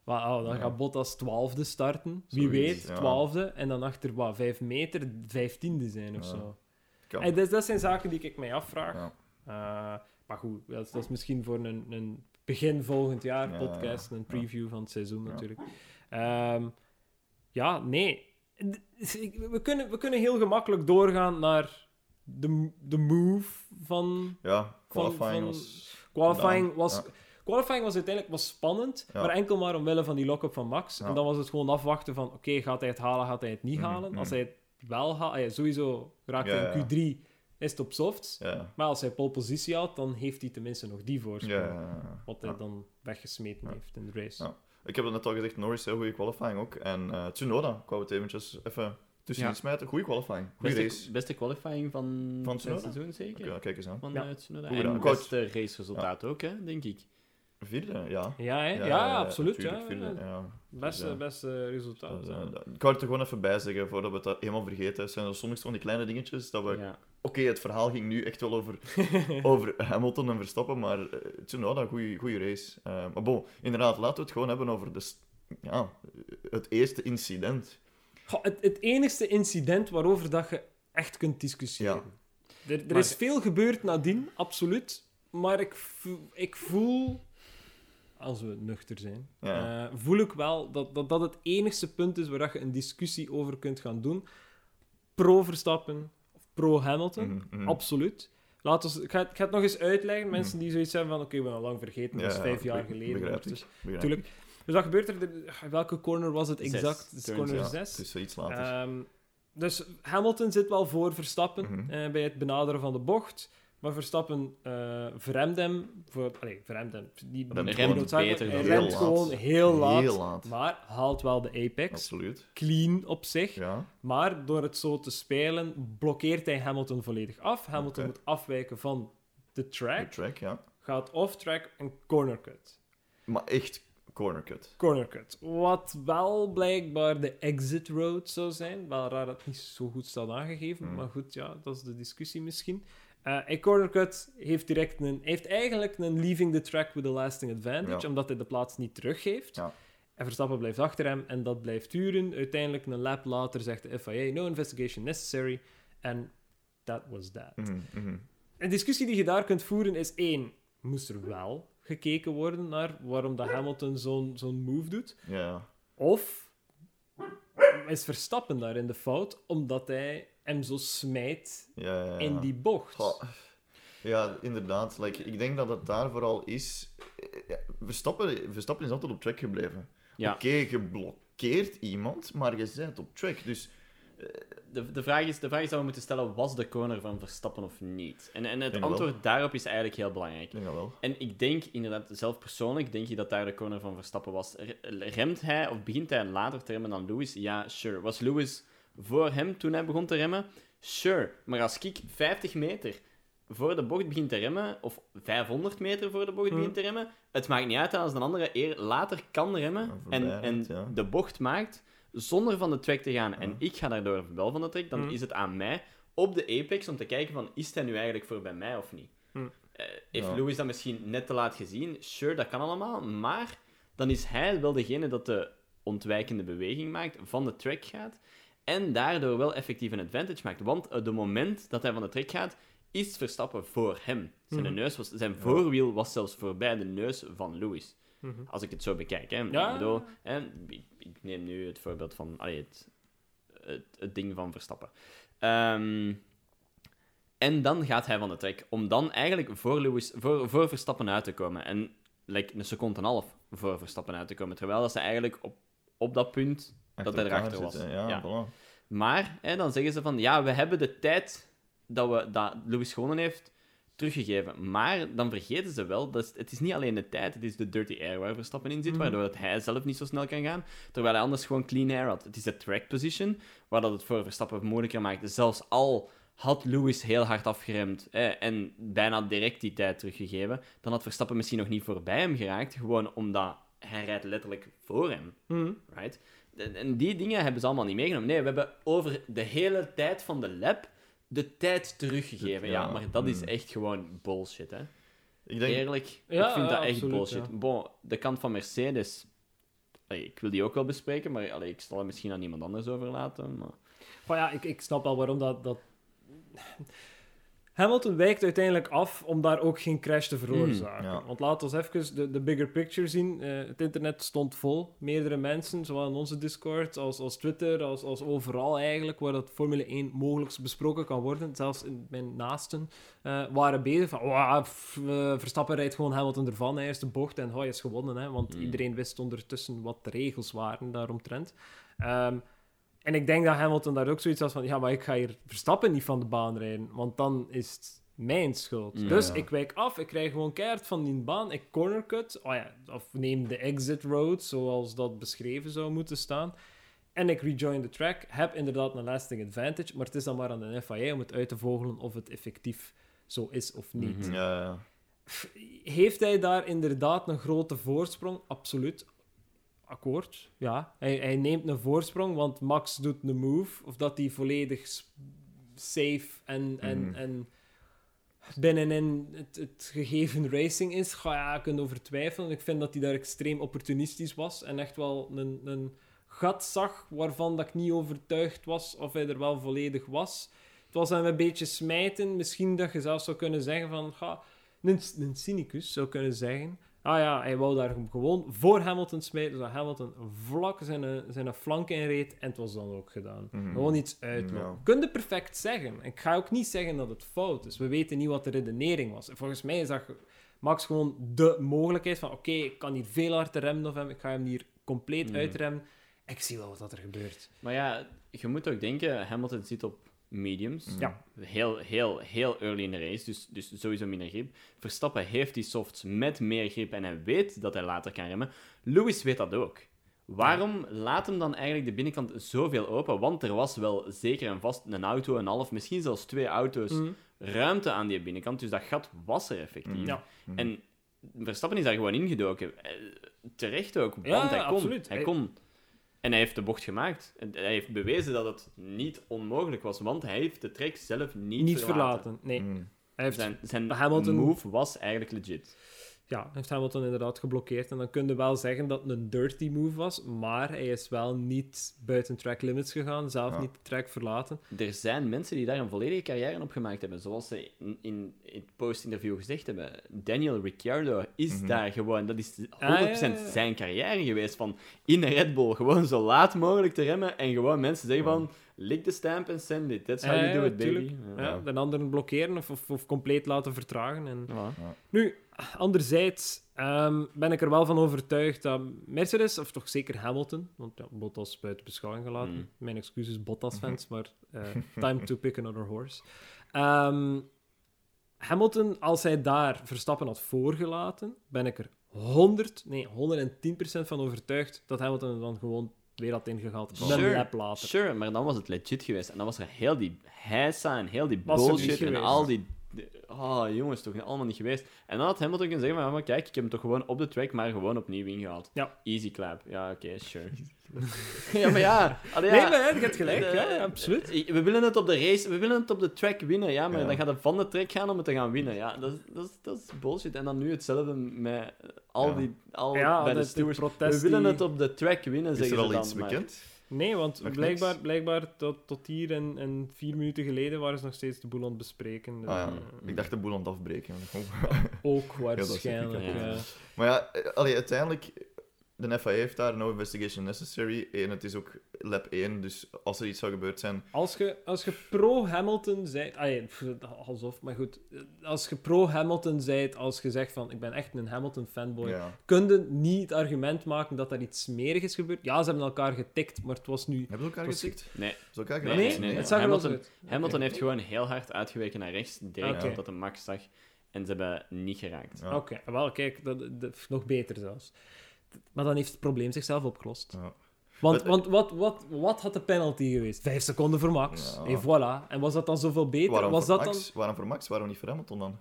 S2: Maar, oh, dan
S3: Ja.
S2: gaat Bottas twaalfde starten. Wie
S3: Zoiets,
S2: weet,
S3: ja.
S2: twaalfde. En dan achter wat, vijf meter, vijftiende zijn of
S3: Ja.
S2: zo. En dat, dat zijn zaken die ik mij afvraag.
S3: Ja.
S2: Eh, maar goed, dat is, dat is misschien voor een, een begin volgend jaar
S3: Ja,
S2: podcast,
S3: ja,
S2: een
S3: ja.
S2: preview van het seizoen
S3: Ja.
S2: natuurlijk. Ehm, ja, nee. We kunnen, we kunnen heel gemakkelijk doorgaan naar de, de move van
S3: Ja, qualifying
S2: van-
S3: was...
S2: qualifying. Was,
S3: Ja.
S2: Qualifying was uiteindelijk was spannend,
S3: Ja.
S2: maar enkel maar omwille van die lock-up van Max. En dan was het gewoon afwachten van, oké, gaat hij het halen, gaat hij het niet
S3: Mhm,
S2: halen? Als
S3: mhm.
S2: hij het wel haalt, ja, sowieso raakt hij in
S3: ja.
S2: Q3, is het op softs. Maar als hij pole positie had, dan heeft hij tenminste nog die voorsprong. Wat hij dan weggesmeten heeft in de race.
S3: Ik heb het net al gezegd, Norris, heel goede qualifying ook. En eh Tsunoda, ik wou het eventjes even tussenin
S4: Ja.
S3: smijten. Goede qualifying, goede
S4: Beste,
S3: race.
S4: beste qualifying van,
S3: Van
S4: het seizoen, zeker?
S3: Ja, kijk eens aan.
S4: Van
S2: Ja.
S4: eh, Tsunoda. En beste raceresultaat ook, hè, denk ik.
S3: Vierde, ja.
S2: Ja, hè? ja, absoluut. Ja,
S3: vierde,
S2: ja. Beste,
S3: Dus,
S2: beste resultaat.
S3: Dus,
S2: ja.
S3: eh, ik wou het er gewoon even bij zeggen, voordat we het dat helemaal vergeten. Het zijn soms van die kleine dingetjes dat we...
S4: Ja.
S3: Oké, het verhaal ging nu echt wel over, [LAUGHS] over Hamilton en Verstappen, maar uh, Tsunoda, goede race. Eh, maar bon, inderdaad, laten we het gewoon hebben over de, ja, het eerste incident.
S2: Goh, het, het enigste incident waarover dat je echt kunt discussiëren. Er, er
S4: Maar-
S2: is veel gebeurd nadien, absoluut. Maar ik, voel- ik voel, als we nuchter zijn,
S3: Ja.
S2: eh, voel ik wel dat, dat dat het enigste punt is waar dat je een discussie over kunt gaan doen. Pro-Verstappen of pro-Hamilton,
S3: Mhm, mhm.
S2: absoluut. Laat ons, ik, ga, het- ik ga het nog eens uitleggen. Mensen die zoiets hebben van, oké, we hebben al lang vergeten, dat is
S3: Ja,
S2: vijf jaar geleden.
S3: begrijp ik, begrijp
S2: Tuurlijk. Dus wat gebeurt er? Welke corner was het
S4: Zes.
S2: exact?
S4: Turn
S2: corner
S3: Ja,
S2: 6.
S3: Het is iets later.
S2: Ehm, dus Hamilton zit wel voor Verstappen
S3: Mhm.
S2: eh, bij het benaderen van de bocht. Maar Verstappen eh verremt hem. Voor, allee, verremt hem. Die,
S3: Remt gewoon
S4: beter
S2: Hij
S4: dan-
S2: remt
S3: Heel
S2: gewoon
S3: laat.
S2: heel laat.
S3: Heel laat.
S2: Maar haalt wel de apex.
S3: Absoluut.
S2: Clean op zich.
S3: Ja.
S2: Maar door het zo te spelen, blokkeert hij Hamilton volledig af. Hamilton moet afwijken van de
S3: De
S2: track.
S3: track, ja.
S2: Gaat off-track een corner cut.
S3: Maar echt corner cut.
S2: Corner cut. Wat wel blijkbaar de exit road zou zijn. Wel raar dat het niet zo goed staat aangegeven.
S3: Hmm.
S2: Maar goed, ja, dat is de discussie misschien. Een corner cut heeft, direct een, heeft eigenlijk een leaving the track with a lasting advantage.
S3: Ja.
S2: Omdat hij de plaats niet teruggeeft.
S3: Ja.
S2: En Verstappen blijft achter hem en dat blijft duren. Uiteindelijk, een lap later, zegt de FIA: no investigation necessary. En that was that.
S3: Mhm, mhm.
S2: Een discussie die je daar kunt voeren is één, moest er wel gekeken worden naar waarom dat Hamilton zo'n zo'n move doet?
S3: Ja.
S2: Of is Verstappen daar in de fout omdat hij hem zo smijt
S3: Ja, ja, ja.
S2: in die bocht?
S3: Goh. Ja, inderdaad. Like, ik denk dat het daar vooral is. Ja, Verstappen, Verstappen is altijd op track gebleven.
S4: Ja.
S3: Oké, je blokkeert iemand, maar je bent op track. Dus
S4: De, de, vraag is, de vraag is dat we moeten stellen, was de corner van Verstappen of niet? En, en het
S3: denk wel.
S4: antwoord daarop is eigenlijk heel belangrijk.
S3: denk wel.
S4: En ik denk inderdaad, zelf persoonlijk, denk je dat daar de corner van Verstappen was. Remt hij, of begint hij later te remmen dan Lewis? Ja, sure. Was Lewis voor hem toen hij begon te remmen? Sure. Maar als ik 50 meter voor de bocht begint te remmen, of 500 meter voor de bocht
S2: Hmm.
S4: begint te remmen, het maakt niet uit als een andere eer later kan remmen en, en de bocht maakt zonder van de track te gaan en
S3: Ja.
S4: ik ga daardoor wel van de track, dan
S2: Hmm.
S4: is het aan mij op de apex om te kijken van, is hij nu eigenlijk voor bij mij of niet?
S2: Hmm.
S4: Eh, heeft
S3: Ja.
S4: Lewis dat misschien net te laat gezien? Sure, dat kan allemaal. Maar dan is hij wel degene dat de ontwijkende beweging maakt, van de track gaat. En daardoor wel effectief een advantage maakt. Want op het moment dat hij van de track gaat, is Verstappen voor hem. Zijn,
S2: Mhm.
S4: neus was, zijn voorwiel was zelfs voorbij de neus van Lewis.
S2: Mhm.
S4: Als ik het zo bekijk. Hè.
S2: Ja.
S4: Ik, bedoel, hè, ik, ik neem nu het voorbeeld van allee, het, het, het ding van Verstappen. Ehm, en dan gaat hij van de trek. Om dan eigenlijk voor, Lewis, voor, voor Verstappen uit te komen. En like, een seconde en een half voor Verstappen uit te komen. Terwijl dat ze eigenlijk op, op dat punt dat hij erachter was.
S3: zitten, Ja,
S4: Ja.
S3: voilà.
S4: Maar hè, dan zeggen ze van ja, we hebben de tijd dat, we, dat Lewis gewonnen heeft teruggegeven. Maar dan vergeten ze wel dat het is niet alleen de tijd, het is de dirty air waar Verstappen in zit,
S2: Mhm.
S4: waardoor dat hij zelf niet zo snel kan gaan, terwijl hij anders gewoon clean air had. Het is de track position waar dat het voor Verstappen moeilijker maakt. Zelfs al had Lewis heel hard afgeremd en bijna direct die tijd teruggegeven, dan had Verstappen misschien nog niet voorbij hem geraakt, gewoon omdat hij rijdt letterlijk voor hem.
S2: Mhm.
S4: Right? En- En die dingen hebben ze allemaal niet meegenomen. Nee, we hebben over de hele tijd van de lab de tijd teruggegeven. Ja,
S3: Ja,
S4: maar dat is
S3: mm.
S4: echt gewoon bullshit, hè.
S3: Ik denk,
S4: Eerlijk,
S2: Ja,
S4: ik vind dat
S2: ja,
S4: echt
S2: absoluut,
S4: bullshit.
S2: ja.
S4: Bon, de kant van Mercedes... allee, ik wil die ook wel bespreken, maar allee, ik zal het misschien aan iemand anders overlaten. Maar...
S2: Maar ja, ik, ik snap wel waarom dat... dat... Hamilton wijkt uiteindelijk af om daar ook geen crash te veroorzaken.
S3: Mm, ja.
S2: Want laten we even de, de bigger picture zien. Eh, het internet stond vol. Meerdere mensen, zowel in onze Discord als, als Twitter, als, als overal eigenlijk, waar dat Formule 1 mogelijk besproken kan worden. Zelfs in mijn naasten eh, waren bezig van, "Wauw, pff, eh, Verstappen rijdt gewoon Hamilton ervan, hij eerste bocht en hij is gewonnen. Hè, want
S4: Mm.
S2: iedereen wist ondertussen wat de regels waren daaromtrent. Ehm en ik denk dat Hamilton daar ook zoiets had van, ja, maar ik ga hier Verstappen niet van de baan rijden, want dan is het mijn schuld.
S4: Ja.
S2: Dus ik wijk af, ik krijg gewoon keihard van die baan, ik cornercut, oh ja, of neem de exit road, zoals dat beschreven zou moeten staan. En ik rejoin the track, heb inderdaad een lasting advantage, maar het is dan maar aan de FIA om het uit te vogelen of het effectief zo is of niet.
S4: Mhm.
S3: Ja.
S2: Heeft hij daar inderdaad een grote voorsprong? Absoluut. Akkoord, ja. Hij, hij neemt een voorsprong, want Max doet een move. Of dat hij volledig safe en, en,
S3: Mhm.
S2: en binnenin het, het gegeven racing is, ga ja, je kunnen over twijfelen. Ik vind dat hij daar extreem opportunistisch was en echt wel een, een gat zag waarvan dat ik niet overtuigd was of hij er wel volledig was. Het was hem een beetje smijten. Misschien dat je zelfs zou kunnen zeggen van... Ga, een, een cynicus zou kunnen zeggen... Ah ja, hij wou daar gewoon voor Hamilton smijten, zodat Hamilton vlak zijn, zijn flank inreed en het was dan ook gedaan.
S3: Mhm.
S2: Gewoon iets uit.
S3: Ja.
S2: Kun je perfect zeggen. Ik ga ook niet zeggen dat het fout is. We weten niet wat de redenering was. En volgens mij is dat Max gewoon de mogelijkheid van oké, ik kan hier veel harder remmen of hem, ik ga hem hier compleet
S4: Mhm.
S2: uitremmen. Ik zie wel wat er gebeurt.
S4: Maar ja, je moet ook denken, Hamilton zit op mediums.
S3: Mhm.
S2: Ja.
S4: Heel, heel, heel early in de race, dus, dus sowieso minder grip. Verstappen heeft die softs met meer grip en hij weet dat hij later kan remmen. Lewis weet dat ook. Waarom laat hem dan eigenlijk de binnenkant zoveel open? Want er was wel zeker en vast een auto, een half, misschien zelfs twee auto's
S2: Mhm.
S4: ruimte aan die binnenkant. Dus dat gat was er effectief.
S3: Mhm.
S2: Ja.
S4: En Verstappen is daar gewoon ingedoken. Eh, Terecht ook, want
S2: Ja,
S4: hij kon.
S2: absoluut.
S4: Hij
S2: Hij-
S4: kon. En hij heeft de bocht gemaakt. En hij heeft bewezen dat het niet onmogelijk was, want hij heeft de trek zelf niet,
S2: Niet,
S4: verlaten.
S2: verlaten. Nee.
S3: Mhm.
S2: Hij heeft,
S4: Zijn, zijn
S2: Hamilton-
S4: move was eigenlijk legit.
S2: Ja, heeft Hamilton inderdaad geblokkeerd. En dan kun je wel zeggen dat het een dirty move was, maar hij is wel niet buiten track limits gegaan, zelf
S3: Ja.
S2: niet de track verlaten.
S4: Er zijn mensen die daar een volledige carrière op gemaakt hebben, zoals ze in, in het post-interview gezegd hebben. Daniel Ricciardo is
S3: Mhm.
S4: daar gewoon, dat is 100%
S2: Ah, ja, ja, ja.
S4: zijn carrière geweest, van in een Red Bull gewoon zo laat mogelijk te remmen en gewoon mensen zeggen van, lik de stamp en send it, that's how
S2: Ja,
S4: you do it, baby.
S2: de anderen blokkeren of, of, of compleet laten vertragen. En...
S4: Ja.
S2: Nu, anderzijds ehm, ben ik er wel van overtuigd dat Mercedes, of toch zeker Hamilton, want ja, Bottas buiten beschouwing gelaten.
S4: Mm.
S2: Mijn excuses, Bottas-fans, maar eh, [LAUGHS] time to pick another horse. Ehm, Hamilton, als hij daar Verstappen had voorgelaten, ben ik er 100, nee, 110% van overtuigd dat Hamilton er dan gewoon weer had ingehaald. Een
S4: Sure.
S2: lap later.
S4: Sure, maar dan was het legit geweest. En dan was er heel die heisa en heel die
S2: Was
S4: bullshit en al die... de- Oh, jongens, toch allemaal niet geweest. En dan had Hamilton kunnen zeggen, van, ja, maar kijk, ik heb hem toch gewoon op de track, maar gewoon opnieuw ingehaald.
S2: Ja.
S4: Easy clap. Ja, oké, sure. [LAUGHS] [LAUGHS] ja, maar ja. allee, ja.
S2: Nee, maar je hebt gelijk. Ja, absoluut.
S4: eh, We willen het op de race, we willen het op de track winnen, ja, maar
S3: Ja.
S4: dan gaat het van de track gaan om het te gaan winnen. Ja, dat, is- dat, is, dat is bullshit. En dan nu hetzelfde met al
S3: Ja.
S4: die, al
S2: Ja,
S4: bij de stewards. We willen het op de track winnen,
S3: Is
S4: zeggen
S3: er
S4: ze
S3: al
S4: dan.
S3: iets
S4: maar-
S3: bekend?
S2: Nee, want blijkbaar,
S3: niks?
S2: blijkbaar tot, tot hier en, en vier minuten geleden waren ze nog steeds de boel aan het bespreken. Dus,
S3: Ah, ja.
S2: eh,
S3: Ik dacht de boel aan het afbreken. [LAUGHS]
S2: Ook waarschijnlijk. ja.
S3: Maar ja, eh, allee, uiteindelijk, de FIA heeft daar no investigation necessary. En het is ook lab 1, dus als er iets zou gebeurd zijn...
S2: Als je, als je pro-Hamilton zijt... Ah, alsof, maar goed. Als je pro-Hamilton zijt, als je zegt van ik ben echt een Hamilton-fanboy,
S3: Ja.
S2: kun je niet het argument maken dat er iets smerigs is gebeurd. Ja, ze hebben elkaar getikt, maar het was nu...
S3: Hebben ze elkaar
S2: Was-
S3: gezien?
S4: Nee,
S3: Ze elkaar
S4: Nee?
S2: Nee,
S4: nee,
S2: het zag
S4: Hamilton-
S2: uit.
S4: Hamilton
S2: Oké.
S4: heeft gewoon heel hard uitgeweken naar rechts, direct
S2: Oké.
S4: omdat de Max zag. En ze hebben niet geraakt.
S3: Ja.
S2: Oké, wel, kijk, dat, dat, nog beter zelfs. Maar dan heeft het probleem zichzelf opgelost.
S3: Ja.
S2: Want, want wat, wat, wat had de penalty geweest? Vijf seconden voor Max.
S3: Ja.
S2: En voilà. En was dat dan zoveel beter?
S3: Waarom,
S2: was
S3: voor
S2: dat
S3: Max? waarom voor Max? Waarom niet voor Hamilton dan?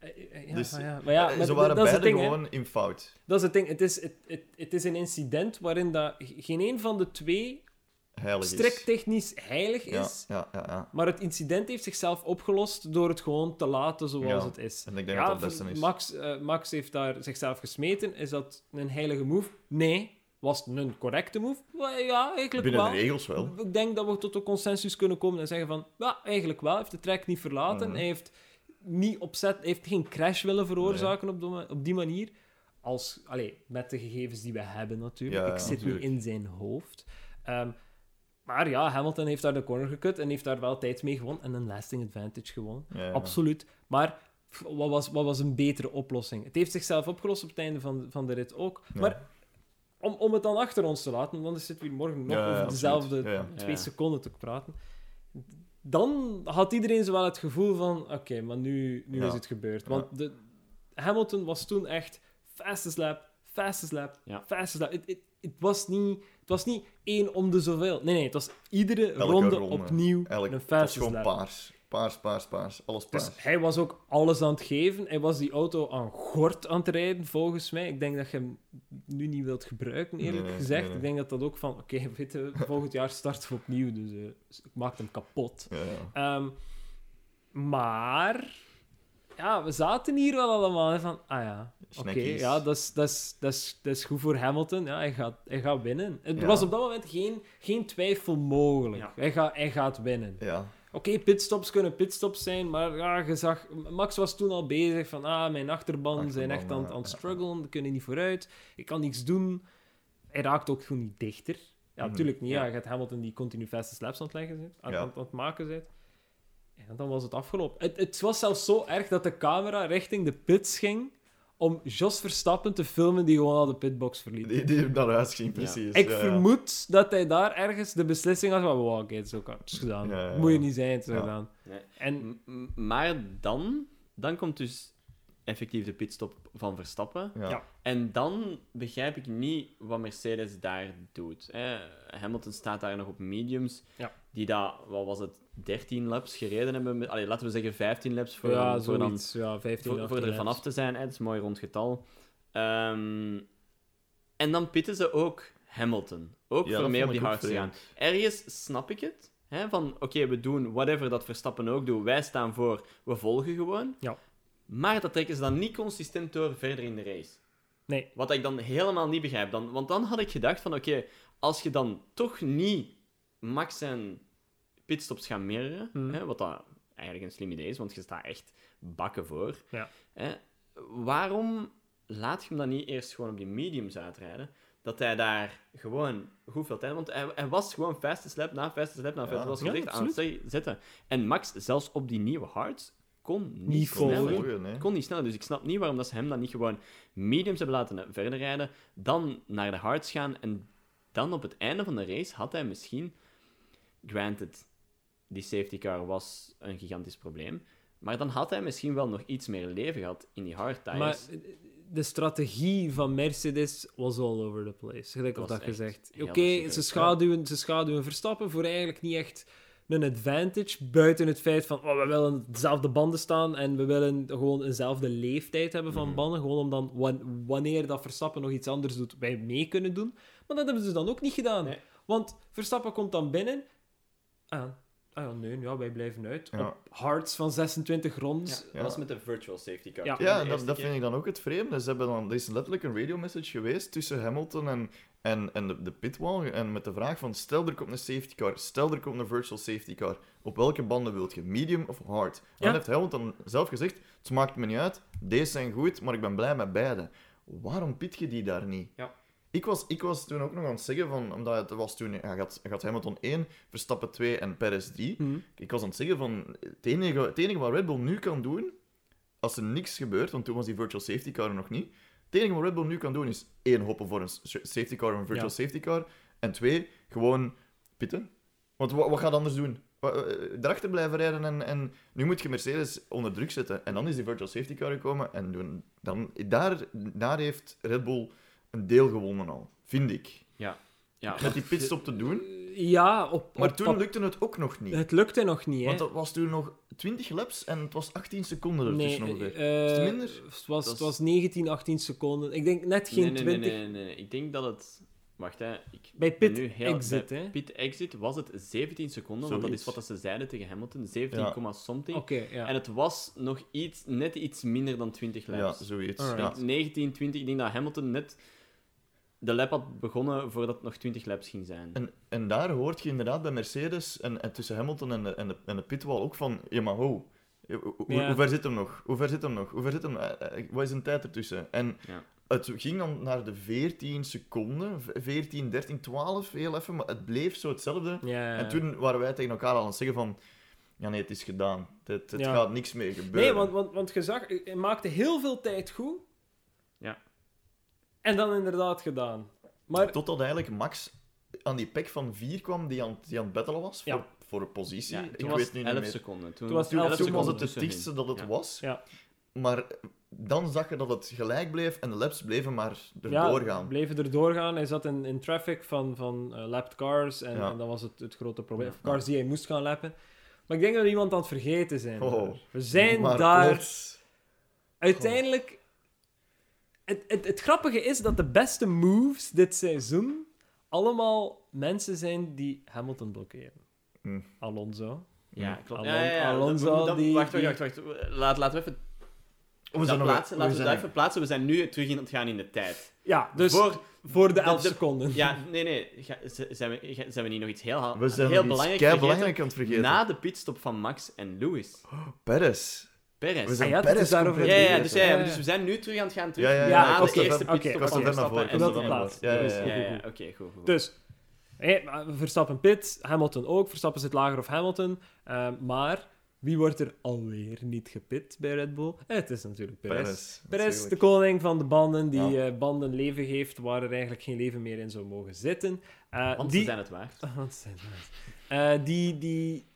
S2: dan... Eh, eh, Ja,
S3: Dus,
S2: maar ja, maar ja,
S3: Eh,
S2: maar
S3: ze waren beide
S2: ding,
S3: gewoon in fout.
S2: Dat is het ding. Het is, het, het, het is een incident waarin dat geen een van de twee
S3: Heilig
S2: strikt technisch heilig is.
S3: ja, ja, ja.
S2: Maar het incident heeft zichzelf opgelost door het gewoon te laten zoals het is.
S3: En ik denk
S2: ja,
S3: dat dat het beste is.
S2: Max, Max heeft daar zichzelf gesmeten. Is dat een heilige move? Nee. Was het een correcte move? Ja, eigenlijk
S3: Binnen
S2: wel.
S3: de regels wel.
S2: Ik denk dat we tot een consensus kunnen komen en zeggen van... Ja, eigenlijk wel. Hij heeft de track niet verlaten.
S3: Mhm.
S2: Hij heeft niet opzet, heeft geen crash willen veroorzaken op, die, op die manier. Als, allee, met de gegevens die we hebben natuurlijk.
S3: Ja,
S2: Ik zit
S3: natuurlijk.
S2: nu in zijn hoofd. Ehm, maar ja, Hamilton heeft daar de corner gekut en heeft daar wel tijd mee gewonnen en een lasting advantage gewonnen.
S3: Ja, ja.
S2: Absoluut. Maar wat was, wat was een betere oplossing? Het heeft zichzelf opgelost op het einde van, van de rit ook.
S3: Ja.
S2: Maar om, om het dan achter ons te laten, want dan zitten we hier morgen nog
S3: Ja, ja,
S2: over dezelfde
S3: Ja, ja.
S2: twee
S4: Ja.
S2: seconden te praten. Dan had iedereen zo wel het gevoel van: oké, maar nu, nu
S3: Ja.
S2: is het gebeurd. Want de, Hamilton was toen echt fastest lap, fastest lap,
S4: Ja.
S2: fastest lap. Het, het, het was niet, het was niet één om de zoveel. Nee, nee, het was iedere ronde,
S3: ronde.
S2: opnieuw
S3: Elk,
S2: een
S3: het was
S2: fastest
S3: gewoon
S2: lap.
S3: paars. Paars, paars, paars. Alles paars.
S2: Dus hij was ook alles aan het geven. Hij was die auto aan gort aan het rijden, volgens mij. Ik denk dat je hem nu niet wilt gebruiken, eerlijk
S3: Nee, nee,
S2: gezegd.
S3: nee, nee.
S2: Ik denk dat dat ook van... Oké, [LAUGHS] weet je, volgend jaar starten we opnieuw, dus eh, ik maak hem kapot.
S3: Ja, ja.
S2: Ehm, maar... Ja, we zaten hier wel allemaal hè, van... Ah ja, oké, ja, dat is, dat, is, dat, is, dat is goed voor Hamilton. Ja, hij gaat, hij gaat winnen. Er
S3: Ja.
S2: was op dat moment geen, geen twijfel mogelijk.
S4: Ja.
S2: Hij, gaat, hij gaat winnen.
S3: ja.
S2: Oké, pitstops kunnen pitstops zijn, maar ja, je zag, Max was toen al bezig van, ah, mijn achterban zijn echt aan, aan het
S3: ja.
S2: die kunnen niet vooruit, ik kan niets doen. Hij raakt ook gewoon niet dichter. Ja,
S3: Mhm.
S2: natuurlijk niet, ja. Je hebt Hamilton die continu vaste slaps aan het leggen zit, aan,
S3: Ja.
S2: aan, aan het maken zit. En dan was het afgelopen. Het, het was zelfs zo erg dat de camera richting de pits ging om Jos Verstappen te filmen die gewoon al de pitbox verliet.
S3: Die, die naar huis ging, precies.
S2: Ik
S3: ja, ja.
S2: vermoed dat hij daar ergens de beslissing had van, wow, oké, het is ook het is gedaan.
S3: Ja, ja, ja.
S2: Moet je niet zijn, het is
S3: Ja.
S2: gedaan.
S4: Nee.
S2: En
S4: maar dan, dan komt dus effectief de pitstop van Verstappen.
S3: Ja.
S2: Ja.
S4: En dan begrijp ik niet wat Mercedes daar doet. Hè. Hamilton staat daar nog op mediums.
S2: Ja.
S4: Die daar, wat was het, 13 laps gereden hebben. Allee, laten we zeggen 15 laps voor,
S2: ja,
S4: voor, dan.
S2: Ja, 15
S4: voor, voor er vanaf te zijn. Hè. Dat is een mooi rond getal. Ehm, en dan pitten ze ook Hamilton. Ook
S3: Ja,
S4: voor mee op die
S3: ik ook
S4: hards te gaan. Ergens snap ik het. Hè, van, oké, we doen whatever dat Verstappen ook doet. Wij staan voor, we volgen gewoon.
S2: Ja.
S4: Maar dat trekken ze dan niet consistent door verder in de race.
S2: Nee.
S4: Wat ik dan helemaal niet begrijp. Dan, want dan had ik gedacht van, oké, als je dan toch niet Max en pitstops gaat mirreren,
S2: Mhm.
S4: hè, wat dat eigenlijk een slim idee is, want je staat echt bakken voor.
S2: Ja.
S4: Hè, waarom laat je hem dan niet eerst gewoon op die mediums uitrijden? Dat hij daar gewoon goed veel tijd... Want hij, hij was gewoon fastest lap na fastest lap na
S3: Ja.
S4: fastest zoals
S2: Ja,
S4: aan het ze- zetten. En Max, zelfs op die nieuwe hards, kon niet,
S2: Niet
S4: sneller.
S2: volgen.
S4: Kon niet sneller. Dus ik snap niet waarom dat ze hem dan niet gewoon mediums hebben laten verder rijden, dan naar de hards gaan en dan op het einde van de race had hij misschien... Granted, die safety car was een gigantisch probleem. Maar dan had hij misschien wel nog iets meer leven gehad in die hard tires.
S2: Maar de strategie van Mercedes was all over the place. Gelijk
S4: Was
S2: dat gezegd. Oké, ze, schaduwen, ze schaduwen Verstappen voor eigenlijk niet echt een advantage. Buiten het feit van, oh, we willen dezelfde banden staan en we willen gewoon eenzelfde leeftijd hebben van
S3: Mhm.
S2: banden. Gewoon om dan, wan- wanneer dat Verstappen nog iets anders doet, wij mee kunnen doen. Maar dat hebben ze dan ook niet gedaan.
S4: Nee.
S2: Want Verstappen komt dan binnen. Ah, ah ja, nee, ja, wij blijven uit.
S3: Ja.
S2: Op hards van 26
S4: Ja,
S2: ronds.
S4: dat was met de virtual safety car.
S2: Ja.
S3: Ja, dat, vind ik dan ook het vreemde. Ze hebben dan, er is letterlijk een radio-message geweest tussen Hamilton en, en, en de, de pitwall. En met de vraag van, stel er komt een safety car, stel er komt een virtual safety car. Op welke banden wilt je? Medium of hard? En
S2: Ja.
S3: dan heeft Hamilton zelf gezegd, het maakt me niet uit, deze zijn goed, maar ik ben blij met beide. Waarom pit je die daar niet?
S4: Ja.
S3: Ik was, ik was toen ook nog aan het zeggen, van, omdat het was toen, hij hij had Hamilton 1, Verstappen 2 en Perez 3.
S2: Hm.
S3: Ik was aan het zeggen van, het enige, het enige wat Red Bull nu kan doen, als er niks gebeurt, want toen was die virtual safety car er nog niet, het enige wat Red Bull nu kan doen is één, hoppen voor een safety car of een virtual
S2: Ja.
S3: safety car, en twee, gewoon pitten. Want wat, wat gaat anders doen? Wa- eh, Daarachter blijven rijden en, en nu moet je Mercedes onder druk zetten. En dan is die virtual safety car gekomen en doen, dan, daar, daar heeft Red Bull een deel gewonnen al, vind ik.
S4: Ja. ja.
S3: Met die pitstop te doen.
S2: Ja, op,
S3: Maar
S2: op
S3: toen lukte het ook nog niet.
S2: Het lukte nog niet, hè?
S3: Want dat was toen nog 20 laps en het was 18 seconden ertussen
S2: nee,
S3: ongeveer.
S2: eh,
S3: Is het minder?
S2: Het was, het was 19, 18 seconden. Ik denk net geen
S4: nee, nee,
S2: 20.
S4: Nee, nee, nee, nee. Ik denk dat het... Wacht, hè. Ik
S2: Bij
S4: ben
S2: pit
S4: nu heel-
S2: exit, hè?
S4: Pit exit was het 17 seconden, want dat is
S3: Zoiets.
S4: wat dat ze zeiden tegen Hamilton. 17,
S3: Ja.
S4: komma something.
S2: Oké, ja.
S4: En het was nog iets, net iets minder dan 20
S3: Ja,
S4: laps.
S3: zoiets. Ja.
S4: 19, 20. Ik denk dat Hamilton net de lap had begonnen voordat het nog 20 laps ging zijn.
S3: En, en daar hoort je inderdaad bij Mercedes en, en tussen Hamilton en de, en de, en de pitwall ook van, ja maar ho, Hoe, hoe-
S2: Ja.
S3: hoe ver zit hem nog? Hoe ver zit hem nog? Hoe ver zit hem? eh, eh, Wat is een tijd ertussen? En
S4: Ja.
S3: het ging dan naar de 14 seconden, v- 14, 13, 12, heel even, maar het bleef zo hetzelfde.
S2: Ja.
S3: En toen waren wij tegen elkaar al aan het zeggen van, ja nee, het is gedaan. Het, het
S2: Ja.
S3: gaat niks meer gebeuren.
S2: Nee, want, want, want je zag, hij maakte heel veel tijd goed. En dan inderdaad gedaan. Maar
S3: Totdat eigenlijk Max aan die pack van 4 kwam die aan, die aan het battelen was
S2: Ja.
S3: voor, voor een positie.
S4: Ja,
S3: ik
S4: toen
S3: weet
S4: was
S3: nu
S4: het
S3: niet
S4: 11
S3: meer.
S4: seconden. Toen,
S2: Toen was het
S3: Toen,
S2: 11
S3: toen was het het dichtste dat het
S4: Ja.
S3: was.
S2: Ja.
S3: Maar dan zag je dat het gelijk bleef en de laps bleven maar
S2: ja,
S3: erdoor gaan.
S2: bleven er doorgaan. Hij zat in, in traffic van, van eh, lapped cars. En,
S3: Ja.
S2: en dat was het, het grote probleem.
S3: Ja.
S2: Cars die hij moest gaan lappen. Maar ik denk dat we iemand aan het vergeten zijn.
S3: Oh.
S2: We zijn
S3: Maar
S2: daar...
S3: plots-
S2: Uiteindelijk... Het, het, het grappige is dat de beste moves dit seizoen allemaal mensen zijn die Hamilton blokkeren.
S3: Hm.
S2: Alonso.
S4: Ja, klopt.
S2: Alon-
S4: Ja, ja, ja.
S2: Alonso,
S4: Dan-
S2: die-
S4: wacht, wacht, wacht, wacht. Laat, laten we even
S3: We
S4: dat
S3: zijn nog-
S4: plaatsen.
S3: we
S4: Laten we
S3: zijn-
S4: dat even plaatsen. We zijn nu terug in het gaan in de tijd.
S2: Ja, dus
S4: Voor,
S2: voor de
S4: de-
S2: 11
S4: de-
S2: seconden.
S4: ja, nee, nee. Ga- Zijn we, ga- zijn we niet nog iets heel,
S3: We zijn
S4: heel belangrijk
S3: belangrijk aan het vergeten.
S4: Na de pitstop van Max en Lewis.
S3: Perez.
S4: Perez.
S3: We zijn
S2: Ah ja,
S3: Perez
S2: daarover
S3: compleet
S4: Ja, dus, ja, dus we zijn nu terug aan het gaan. Terug
S3: Ja, ja, ja.
S2: Ja,
S4: na
S2: oké,
S4: de eerste
S2: oké,
S4: pitstop van. Verstappen en.
S3: Ja, ja,
S2: Dus-
S3: ja.
S4: Ja, ja, oké, goed, goed.
S2: Dus, Verstappen pit, Hamilton ook. Verstappen zit lager of Hamilton. Eh, maar wie wordt er alweer niet gepit bij Red Bull? Eh, het is natuurlijk Perez.
S3: Perez.
S2: Perez, de koning van de banden, die
S3: Ja.
S2: eh, banden leven geeft waar er eigenlijk geen leven meer in zou mogen zitten. Eh,
S4: Want
S2: die...
S4: ze zijn het waard. [LAUGHS]
S2: Want ze zijn het waard. Eh, die, die,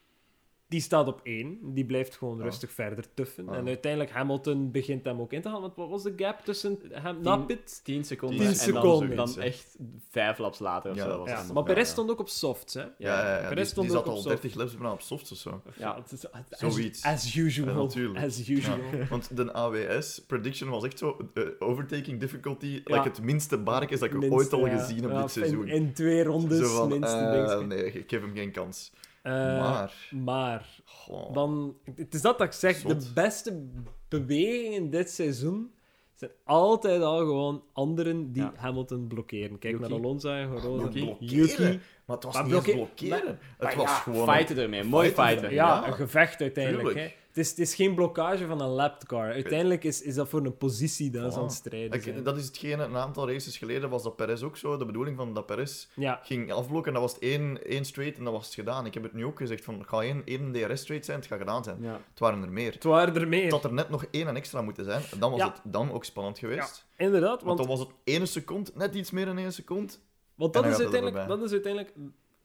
S2: die staat op één. Die blijft gewoon
S3: Ja.
S2: rustig verder tuffen.
S3: Ja.
S2: En uiteindelijk Hamilton begint hem ook in te halen. Want wat was de gap tussen hem na
S4: Tien-
S2: pit?
S4: 10 seconden.
S3: Tien
S4: en
S2: seconden.
S4: dan, dan echt vijf laps later of
S3: Ja,
S4: zo. Was
S2: maar Perez
S3: ja.
S2: stond ook op softs, hè?
S3: Ja, ja, ja.
S2: Perez
S3: Die,
S2: stond
S3: die
S2: ook
S3: zat
S2: op
S3: al
S2: soft.
S3: 30 laps bijna op soft of zo.
S2: Ja, het is, as,
S3: Zoiets.
S2: As usual.
S3: Ja, natuurlijk.
S2: as usual.
S3: Want de AWS prediction was echt zo: eh, overtaking difficulty,
S2: Ja.
S3: like het minste barkjes dat ik
S2: Minste,
S3: ooit al
S2: ja.
S3: gezien heb
S2: Ja,
S3: dit seizoen.
S2: In, in twee rondes,
S3: Zo van,
S2: minste
S3: eh, nee, ik geef hem geen kans.
S2: Eh,
S3: maar,
S2: maar
S3: goh,
S2: dan, het is dat dat ik zeg, de beste bewegingen dit seizoen zijn altijd al gewoon anderen die
S4: Ja.
S2: Hamilton blokkeren. Kijk
S4: Yuki.
S2: naar Alonso en gewoon
S4: Yuki.
S3: blokkeren.
S2: Yuki.
S3: maar het was
S2: maar
S3: niet blokkeren.
S2: maar
S3: het was
S2: ja,
S3: gewoon...
S4: Fighten ermee. Mooi
S3: Fighten
S4: fighten.
S2: Ja,
S3: Ja,
S2: een gevecht uiteindelijk. Hè. Het, is, het is geen blokkage van een lapped car. Uiteindelijk is, is dat voor een positie dat ze aan het strijden
S3: Ik-
S2: zijn.
S3: dat is hetgene, een aantal races geleden was dat Perez ook zo. De bedoeling van dat Perez
S2: Ja,
S3: ging afblokken en dat was het één, één straight en dat was het gedaan. Ik heb het nu ook gezegd, van, het gaat één, één DRS-straight zijn, het gaat gedaan zijn.
S4: Ja.
S3: Het waren er meer.
S2: het waren er meer.
S3: Dat er net nog één en extra moeten zijn, dan was
S2: Ja.
S3: het dan ook spannend geweest.
S2: Inderdaad,
S3: Want
S2: want,
S3: dan was het ene seconde, net iets meer dan één seconde.
S2: want
S3: en
S2: dat, is
S3: dan gaat het
S2: uiteindelijk,
S3: erbij.
S2: dat is uiteindelijk...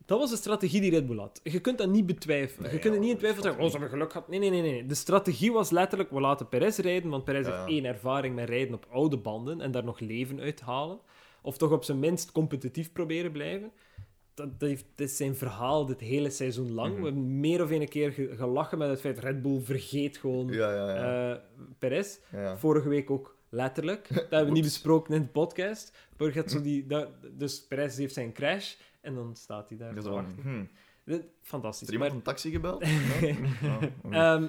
S2: Dat was de strategie die Red Bull had. Je kunt dat niet betwijfelen.
S3: Nee,
S2: je kunt het niet in twijfel zeggen, oh, ze hebben geluk gehad. Nee, nee, nee, nee. De strategie was letterlijk, we laten Perez rijden, want Perez
S3: Ja,
S2: heeft één ervaring met rijden op oude banden en daar nog leven uit halen. Of toch op zijn minst competitief proberen blijven. Dat, dat, heeft, dat is zijn verhaal dit hele seizoen lang.
S3: Mhm.
S2: We hebben meer of een keer ge- gelachen met het feit Red Bull vergeet gewoon
S3: Ja,
S2: eh, Perez. Vorige week ook letterlijk. Dat hebben we niet besproken in de podcast. Had zo die, dat, dus Perez heeft zijn crash en dan staat hij daar
S3: Dat
S2: te
S3: is wel-
S2: wachten.
S3: hm.
S2: Dit-
S3: Is
S2: Fantastisch.
S3: er iemand
S2: Maar,
S3: een taxi gebeld? [LAUGHS] Nee? Oh,
S2: ehm,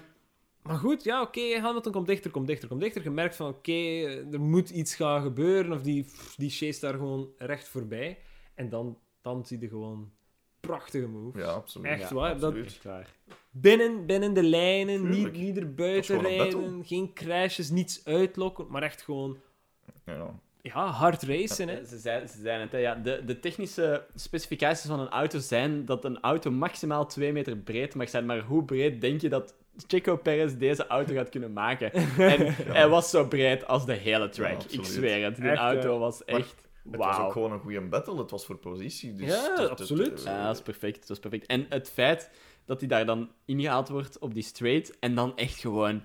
S2: maar goed, ja, oké. Hamilton komt dichter, komt dichter, komt dichter. Je merkt van, oké, er moet iets gaan gebeuren. Of die, die chase daar gewoon recht voorbij. En dan, dan zie je gewoon prachtige move.
S3: ja, absoluut.
S2: Echt
S4: Ja,
S2: waar. Dat,
S3: absoluut.
S4: Echt waar.
S2: binnen, binnen de lijnen, niet,
S3: Tuurlijk.
S2: niet erbuiten rijden. Geen crashes, niets uitlokken. Maar echt gewoon,
S3: Ja.
S2: Ja, hard racen, hè.
S4: Ze zijn, ze zijn het, hè. ja. de, de technische specificaties van een auto zijn dat een auto maximaal 2 meter breed mag zijn. Maar hoe breed denk je dat Checo Perez deze auto gaat kunnen maken? [LAUGHS] En hij was zo breed als de hele track.
S3: Ja,
S4: ik zweer het. Die
S2: Echt,
S4: auto
S2: ja.
S4: was echt...
S3: Het was ook gewoon een goede battle, het was voor positie. Dus
S2: Ja,
S3: het-
S2: absoluut.
S3: eh,
S4: Ja, dat is perfect. Dat is perfect. En het feit dat hij daar dan ingehaald wordt op die straight en dan echt gewoon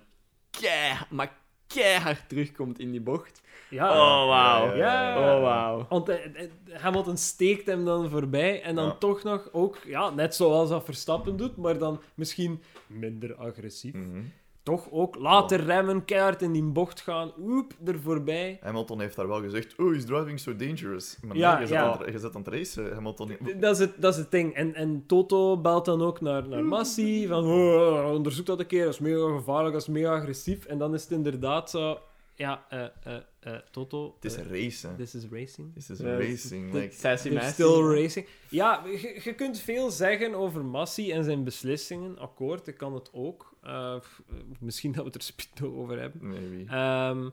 S4: maar keihard terugkomt in die bocht.
S2: Ja,
S4: Oh, wauw.
S2: Ja.
S4: Oh, wauw.
S2: Want eh, eh, Hamilton steekt hem dan voorbij en dan
S3: Ja.
S2: toch nog ook, ja, net zoals dat Verstappen doet, maar dan misschien minder agressief.
S3: mhm.
S2: Toch ook later remmen, keihard in die bocht gaan, oep, er voorbij.
S3: Hamilton heeft daar wel gezegd, oh, he's driving so dangerous. Maar nee,
S2: Ja,
S3: je, zit aan het, je zit aan het racen, Hamilton.
S2: Dat is het, dat is het ding. En, en Toto belt dan ook naar, naar Massi, van oh, onderzoek dat een keer, dat is mega gevaarlijk, dat is mega agressief. En dan is het inderdaad zo, Ja, eh, eh, eh, Toto.
S3: Het is een race, hè.
S2: This is racing.
S3: This is
S4: Ja,
S3: racing. Like,
S4: Sassy
S2: still racing. Ja, je, je kunt veel zeggen over Massi en zijn beslissingen. Akkoord, ik kan het ook. Eh, misschien dat we het er spito over hebben. Ehm,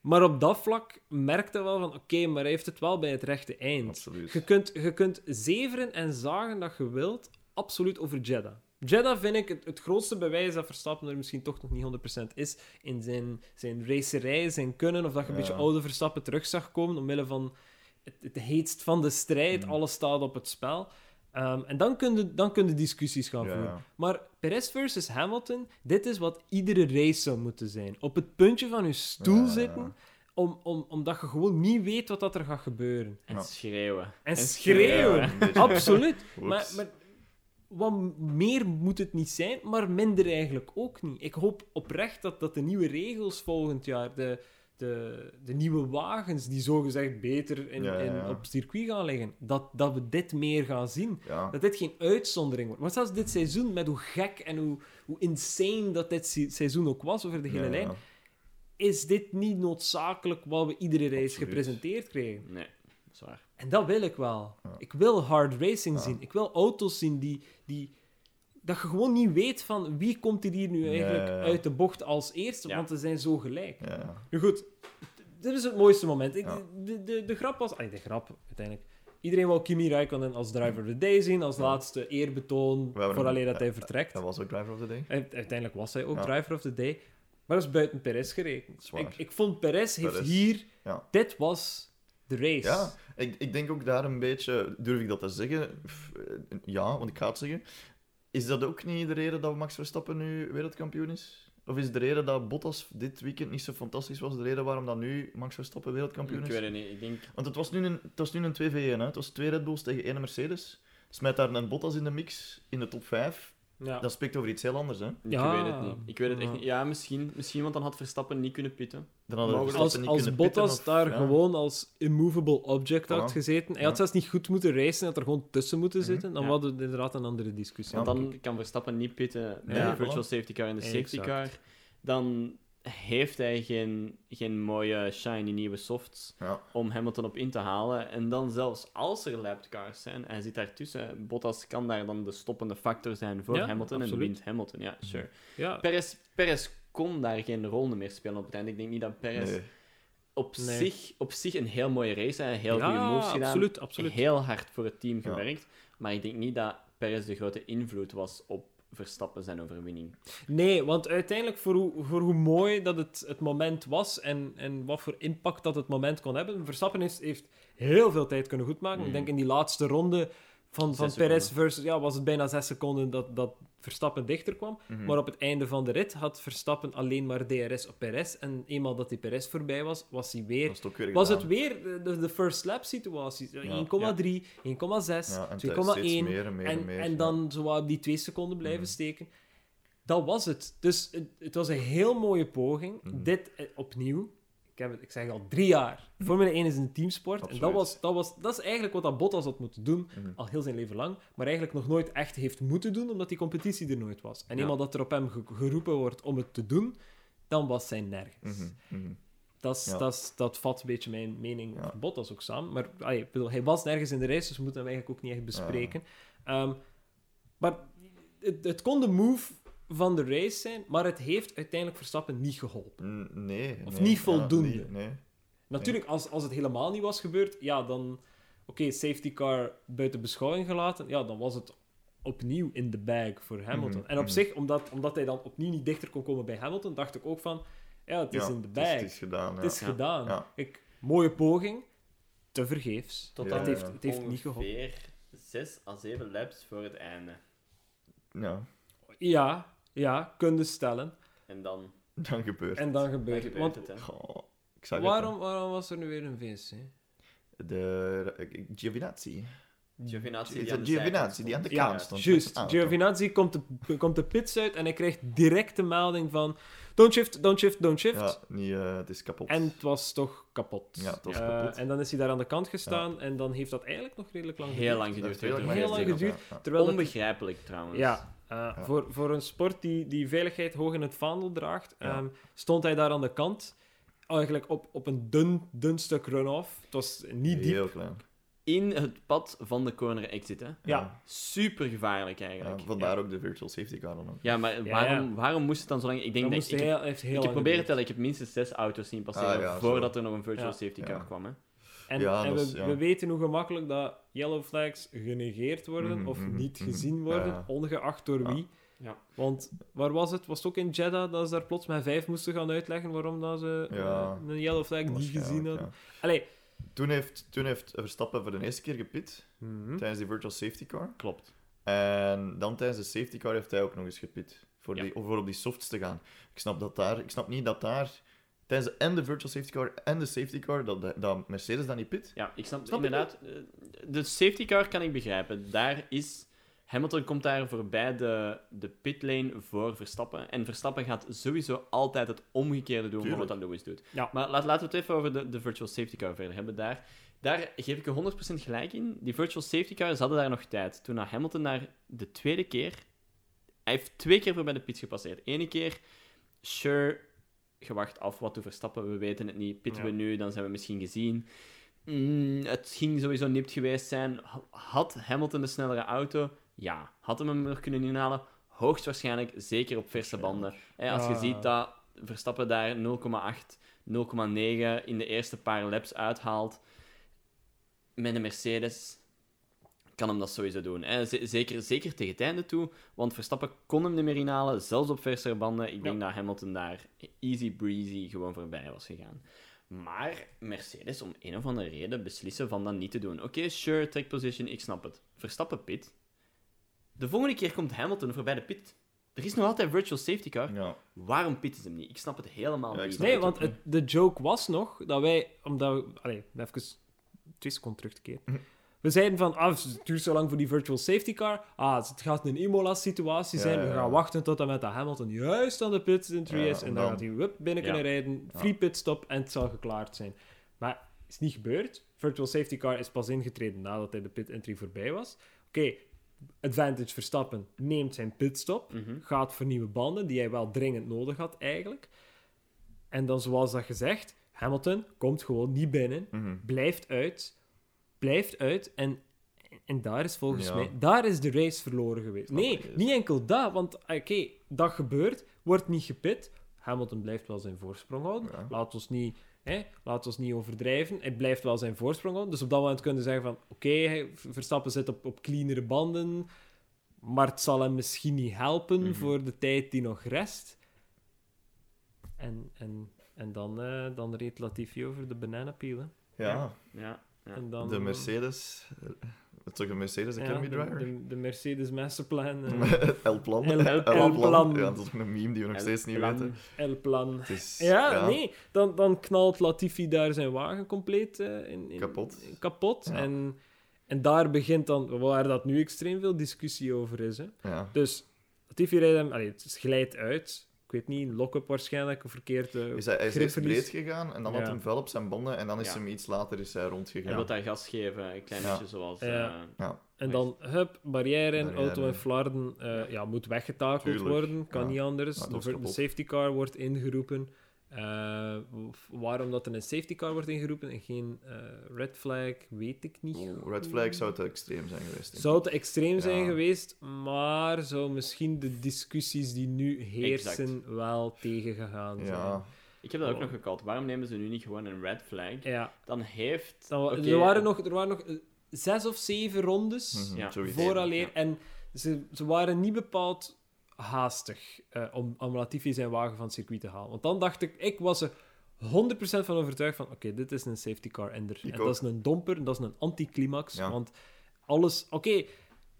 S2: maar op dat vlak merkte wel van, oké, maar hij heeft het wel bij het rechte eind.
S3: Absoluut.
S2: Je kunt, je kunt zeveren en zagen dat je wilt, absoluut over Jeddah. Jeddah vind ik het, het grootste bewijs dat Verstappen er misschien toch nog niet 100% is in zijn, zijn racerij, zijn kunnen, of dat je een
S3: Ja.
S2: beetje oude Verstappen terug zag komen, omwille van het, het heetst van de strijd,
S3: Mm.
S2: alles staat op het spel. Ehm, en dan kun, je, dan kun je discussies gaan voeren.
S3: ja.
S2: Maar Perez versus Hamilton, dit is wat iedere race zou moeten zijn. Op het puntje van je stoel zitten, om, om, omdat je gewoon niet weet wat dat er gaat gebeuren.
S4: En
S3: Ja.
S4: schreeuwen.
S2: En schreeuwen. [LAUGHS] Absoluut. Maar, maar wat meer moet het niet zijn, maar minder eigenlijk ook niet. Ik hoop oprecht dat, dat de nieuwe regels volgend jaar, de, de, de nieuwe wagens die zogezegd beter in,
S3: Ja, ja,
S2: in, op circuit gaan liggen, dat, dat we dit meer gaan zien.
S3: Ja.
S2: Dat dit geen uitzondering wordt. Maar zelfs dit seizoen, met hoe gek en hoe, hoe insane dat dit se- seizoen ook was over de hele
S3: Ja,
S2: lijn,
S3: ja.
S2: is dit niet noodzakelijk wat we iedere race
S3: Absoluut.
S2: gepresenteerd kregen.
S4: Nee, dat is waar.
S2: En dat wil ik wel.
S3: Ja.
S2: Ik wil hard racing
S3: Ja.
S2: zien. Ik wil auto's zien die, die... Dat je gewoon niet weet van wie komt er hier nu eigenlijk
S3: ja, ja.
S2: uit de bocht als eerste, want ze zijn zo gelijk. Nu goed, dit is het mooiste moment. Ik, de, de, de grap was... Ay, de grap, uiteindelijk. Iedereen wou Kimi Räikkönen als driver of the day zien, als laatste eerbetoon, vooraleer
S3: hem-
S2: dat hij
S3: eh,
S2: vertrekt.
S3: Dat was ook Driver of the Day.
S2: En uiteindelijk was hij ook driver of the day. Maar dat is buiten Perez gerekend. Ik, ik vond Perez heeft hier...
S3: ja.
S2: Dit was de race.
S3: Ja, ik, ik denk ook daar een beetje, durf ik dat te zeggen? Eh, Ja, want ik ga het zeggen. Is dat ook niet de reden dat Max Verstappen nu wereldkampioen is? Of is de reden dat Bottas dit weekend niet zo fantastisch was de reden waarom dat nu Max Verstappen wereldkampioen
S4: Ik
S3: is?
S4: weet het niet. Ik denk...
S3: Want het was nu een, het was nu een 2v1, hè? het was twee Red Bulls tegen één Mercedes. Smijt daar een Bottas in de mix in de top 5.
S2: Ja.
S3: Dat spreekt over iets heel anders. Hè?
S4: Ik weet het niet. Ik weet het echt
S2: Ja.
S4: niet. Ja, misschien, misschien, want dan had Verstappen niet kunnen pitten.
S3: Dan. Verstappen
S2: als,
S3: niet
S2: als
S3: kunnen pitten
S2: Bottas
S3: of-
S2: daar
S3: ja.
S2: gewoon als immovable object had gezeten, hij
S3: Ja.
S2: had zelfs niet goed moeten racen, hij had er gewoon tussen moeten
S3: Mhm.
S2: zitten, dan
S4: Ja.
S2: hadden we inderdaad een andere discussie.
S4: Want dan kan Verstappen niet pitten bij
S2: Ja,
S4: de virtual safety car en de safety
S2: Exact.
S4: car. Dan heeft hij geen, geen mooie, shiny nieuwe softs
S3: Ja.
S4: om Hamilton op in te halen. En dan zelfs als er lapped cars zijn, hij zit daartussen, Bottas kan daar dan de stoppende factor zijn voor
S2: Ja,
S4: Hamilton en wint Hamilton. Ja, sure.
S2: Ja,
S4: Perez, Perez kon daar geen rol meer spelen op het einde. Ik denk niet dat Perez
S3: Nee.
S4: op,
S2: Nee.
S4: zich, op zich een heel mooie race heeft, heel
S2: ja,
S4: goede moves gedaan,
S2: absoluut, absoluut.
S4: heel hard voor het team
S3: Ja.
S4: gewerkt. Maar ik denk niet dat Perez de grote invloed was op Verstappen zijn overwinning.
S2: Nee, want uiteindelijk, voor hoe, voor hoe mooi dat het, het moment was en, en wat voor impact dat het moment kon hebben, Verstappen heeft, heeft heel veel tijd kunnen goedmaken.
S4: Mhm.
S2: Ik denk in die laatste ronde van, van Perez versus, ja, was het bijna zes seconden dat, dat Verstappen dichter kwam.
S3: Mhm.
S2: Maar op het einde van de rit had Verstappen alleen maar DRS op Perez. En eenmaal dat die Perez voorbij was, was hij weer...
S3: Het
S2: Was het weer de, first lap situatie? 1,3, 1,6, 2,1.
S3: Ja, en en ja.
S2: dan zo op die twee seconden blijven
S3: Mhm.
S2: steken. Dat was het. Dus het, het was een heel mooie poging.
S3: Mhm.
S2: Dit eh, opnieuw. Ik, heb ik zeg al drie jaar. Formule 1 is een teamsport. En dat, was, dat, was, dat is eigenlijk wat dat Bottas had moeten doen.
S3: Mhm.
S2: Al heel zijn leven lang. Maar eigenlijk nog nooit echt heeft moeten doen. Omdat die competitie er nooit was. En
S4: Ja.
S2: eenmaal dat er op hem ge- geroepen wordt om het te doen. Dan was hij nergens.
S3: Mhm, mhm.
S2: Dat, is,
S3: Ja.
S2: dat, is, dat vat een beetje mijn mening
S3: Ja.
S2: over Bottas ook samen. Maar ik bedoel, hij was nergens in de race, dus we moeten hem eigenlijk ook niet echt bespreken. Ehm, maar het, het kon de move van de race zijn, maar het heeft uiteindelijk Verstappen niet geholpen.
S3: N- Nee.
S2: Of
S3: nee.
S2: niet
S3: Ja,
S2: voldoende.
S3: nee, nee.
S2: Natuurlijk, als, als het helemaal niet was gebeurd, ja, dan... Oké, safety car buiten beschouwing gelaten, ja, dan was het opnieuw in de bag voor Hamilton.
S3: Mhm,
S2: En op
S3: mhm.
S2: zich, omdat, omdat hij dan opnieuw niet dichter kon komen bij Hamilton, dacht ik ook van, ja, het is
S3: Ja,
S2: in de
S3: het
S2: bag.
S3: is- Het is gedaan, ja.
S2: Het is
S4: Ja.
S2: gedaan.
S3: Ja.
S2: Ik, mooie poging, te vergeefs.
S4: Tot
S2: het heeft,
S3: ja.
S2: het heeft niet geholpen.
S4: ongeveer 6 à 7 laps voor het einde.
S3: Ja,
S2: Ja, ja, kunnen stellen.
S4: En dan,
S3: dan gebeurt
S2: En dan
S4: dan
S2: gebeurt het. Want
S4: het.
S3: Ik zag
S2: waarom, waarom was er nu weer een VC?
S3: het. De eh, Giovinazzi.
S4: Giovinazzi
S3: Is
S4: die aan de
S3: Giovinazzi,
S4: zijkant
S3: die aan de
S4: stond.
S3: kant
S2: Ja,
S3: stond?
S2: juist. Giovinazzi komt de, komt de pits uit en hij krijgt direct de melding van don't shift, don't shift, don't shift.
S3: Ja, niet, eh, het is kapot.
S2: En het was toch kapot.
S3: Ja, het was
S2: Eh,
S3: kapot.
S2: En dan is hij daar aan de kant gestaan en dan heeft dat eigenlijk nog redelijk lang
S4: Heel
S2: geduurd.
S4: lang
S3: Dat
S4: geduurd.
S3: heel
S2: Heel lang
S3: geduurd.
S2: Terwijl dat-
S4: Onbegrijpelijk trouwens.
S2: Ja, eh, Voor, voor een sport die, die veiligheid hoog in het vaandel draagt,
S3: Ja.
S2: ehm, stond hij daar aan de kant. eigenlijk op, op een dun, dun stuk run-off. Het was niet diep.
S3: Heel klein.
S4: In het pad van de corner exit, hè.
S2: Ja.
S4: Super gevaarlijk
S3: Ja,
S4: eigenlijk.
S3: vandaar ook de virtual safety car dan ook.
S4: Ja, maar waarom,
S2: ja.
S4: waarom moest het dan zo lang... Ik denk
S2: Dat
S4: ik,
S2: heel, heeft heel
S4: ik heb proberen te tellen, ik heb minstens zes auto's zien passeren
S3: Ah, ja, zo.
S4: voordat er nog een virtual
S2: Ja.
S4: safety car
S3: Ja.
S4: kwam, hè.
S2: En,
S3: Ja,
S2: en
S3: dat
S2: we,
S3: is- ja.
S2: we weten hoe gemakkelijk dat yellow flags genegeerd worden
S3: Mhm,
S2: of
S3: mhm,
S2: niet
S3: mhm.
S2: gezien worden,
S3: ja.
S2: ongeacht door
S3: Ja.
S2: wie.
S4: Ja.
S2: Want waar was het? Was het ook in Jeddah dat ze daar plots met vijf moesten gaan uitleggen waarom dat ze eh, een yellow flag niet gezien hadden?
S3: ja.
S2: Allee.
S3: Toen heeft, toen heeft Verstappen voor de eerste keer gepit tijdens die virtual safety car.
S4: Klopt.
S3: En dan tijdens de safety car heeft hij ook nog eens gepit. Voor,
S4: Ja.
S3: die, voor op die softs te gaan. Ik snap, dat daar, ik snap niet dat daar tijdens de, en de virtual safety car en de safety car, dat, dat Mercedes dat niet pit.
S4: Ja, ik snap,
S2: Snap
S4: inderdaad. eh, De safety car kan ik begrijpen. Daar is... Hamilton komt daar voorbij de, de pitlane voor Verstappen. En Verstappen gaat sowieso altijd het omgekeerde doen van wat dat Lewis doet.
S2: Ja.
S4: Maar laat, laten we het even over de, de virtual safety car verder hebben. Daar, daar geef ik er 100% gelijk in. Die virtual safety car, ze hadden daar nog tijd. Toen naar Hamilton daar de tweede keer... Hij heeft twee keer voorbij de pits gepasseerd. Ene keer, sure, gewacht af wat te Verstappen, we weten het niet. Pitten
S2: Ja.
S4: we nu, dan zijn we misschien gezien. Mm, het ging sowieso nipt geweest zijn. Ha- Had Hamilton de snellere auto? Ja. Had hem hem nog kunnen inhalen? Hoogstwaarschijnlijk, zeker op verse banden. Als je
S2: Ja.
S4: ziet dat Verstappen daar 0,8, 0,9 in de eerste paar laps uithaalt, met een Mercedes kan hem dat sowieso doen. Hè. Zeker, zeker tegen het einde toe, want Verstappen kon hem niet meer inhalen, zelfs op versere banden. Ik denk dat Hamilton daar easy breezy gewoon voorbij was gegaan. Maar Mercedes, om een of andere reden, beslissen van dat niet te doen. Oké, sure, track position, ik snap het. Verstappen pit. De volgende keer komt Hamilton voorbij de pit. Er is nog altijd virtual safety car.
S3: Ja.
S4: Waarom pitten ze hem niet? Ik snap het helemaal
S3: Ja,
S4: niet.
S2: Nee,
S3: het
S2: want het, de joke was nog dat wij, omdat we, allee, even twee seconden terug te keren.
S3: Mhm. [LAUGHS]
S2: We zeiden van, ah, het duurt zo lang voor die virtual safety car. Ah, het gaat een Imola-situatie zijn. We gaan wachten tot en met dat Hamilton juist aan de pits entry is. En dan,
S3: dan-
S2: gaat hij wup, binnen kunnen rijden, free pitstop en het zal geklaard zijn. Maar het is niet gebeurd. Virtual safety car is pas ingetreden nadat hij de pit entry voorbij was. Oké, advantage Verstappen neemt zijn pitstop
S4: Mhm.
S2: gaat voor nieuwe banden, die hij wel dringend nodig had eigenlijk. En dan, zoals dat gezegd, Hamilton komt gewoon niet binnen,
S3: Mhm.
S2: blijft uit, blijft uit en, en daar is volgens
S3: Ja.
S2: mij, daar is de race verloren geweest.
S3: Snap
S2: Nee, niet enkel dat, want oké, dat gebeurt, wordt niet gepit. Hamilton blijft wel zijn voorsprong houden.
S3: Ja.
S2: Laat ons niet... Hè, laat ons niet overdrijven. Hij blijft wel zijn voorsprong houden. Dus op dat moment kunnen zeggen van... Oké, Verstappen zit op, op cleanere banden. Maar het zal hem misschien niet helpen
S3: Mhm.
S2: voor de tijd die nog rest. En, en, en dan, eh, dan reed Latifi over de bananapeel. hè.
S3: Ja,
S4: Ja, ja.
S2: En dan,
S3: de Mercedes. eh, Het is toch een Mercedes
S2: ja,
S3: Academy
S2: de,
S3: driver?
S2: de, de Mercedes Masterplan. eh, [LAUGHS]
S3: El Plan.
S2: El- El
S3: El
S2: Plan.
S3: Ja, dat is ook een meme die we nog
S4: El
S3: steeds niet weten.
S2: El Plan.
S3: Het is,
S2: Ja, nee. Dan, dan knalt Latifi daar zijn wagen compleet eh, in, in-
S3: Kapot.
S2: kapot.
S3: Ja.
S2: En, en daar begint dan, waar dat nu extreem veel discussie over is. Hè.
S3: Ja.
S2: Dus Latifi rijdt hem, allee, het glijdt uit. Ik weet niet, lock-up waarschijnlijk, of verkeerd eh,
S3: Is hij, hij is breed gegaan en dan
S2: Ja.
S3: had hij vuil op zijn banden en dan is
S4: Ja.
S3: hem iets later is hij
S4: Hij
S3: rondgegaan.
S4: wil daar gas geven, een klein
S3: Ja.
S4: beetje zoals...
S2: Ja.
S4: eh,
S2: En dan, hup, barrière,
S3: Barrière.
S2: auto en flarden, eh, ja, moet weggetakeld
S3: Tuurlijk.
S2: worden, kan
S3: Ja.
S2: niet anders.
S3: Dat
S2: de, safety car wordt ingeroepen. Eh, waarom dat er een safety car wordt ingeroepen en geen eh, red flag, weet ik niet.
S3: Oeh, Red flag zou te extreem zijn geweest.
S2: Zou te extreem zijn geweest, maar zou misschien de discussissies die nu heersen wel tegengegaan zijn.
S3: Ja,
S4: Ik heb dat ook
S2: Oh.
S4: nog gekald. Waarom nemen ze nu niet gewoon een red flag?
S2: Ja,
S4: Dan heeft...
S2: dan, er, waren nog, er waren nog eh, zes of zeven rondes
S3: mhm,
S2: vooraleer.
S4: Ja.
S2: En ze, ze waren niet bepaald haastig eh, om, om Latifi zijn wagen van het circuit te halen. Want dan dacht ik, ik was er 100% van overtuigd van, oké, dit is een safety car ender. En dat is een domper, dat is een anticlimax.
S3: Ja.
S2: Want alles... Oké,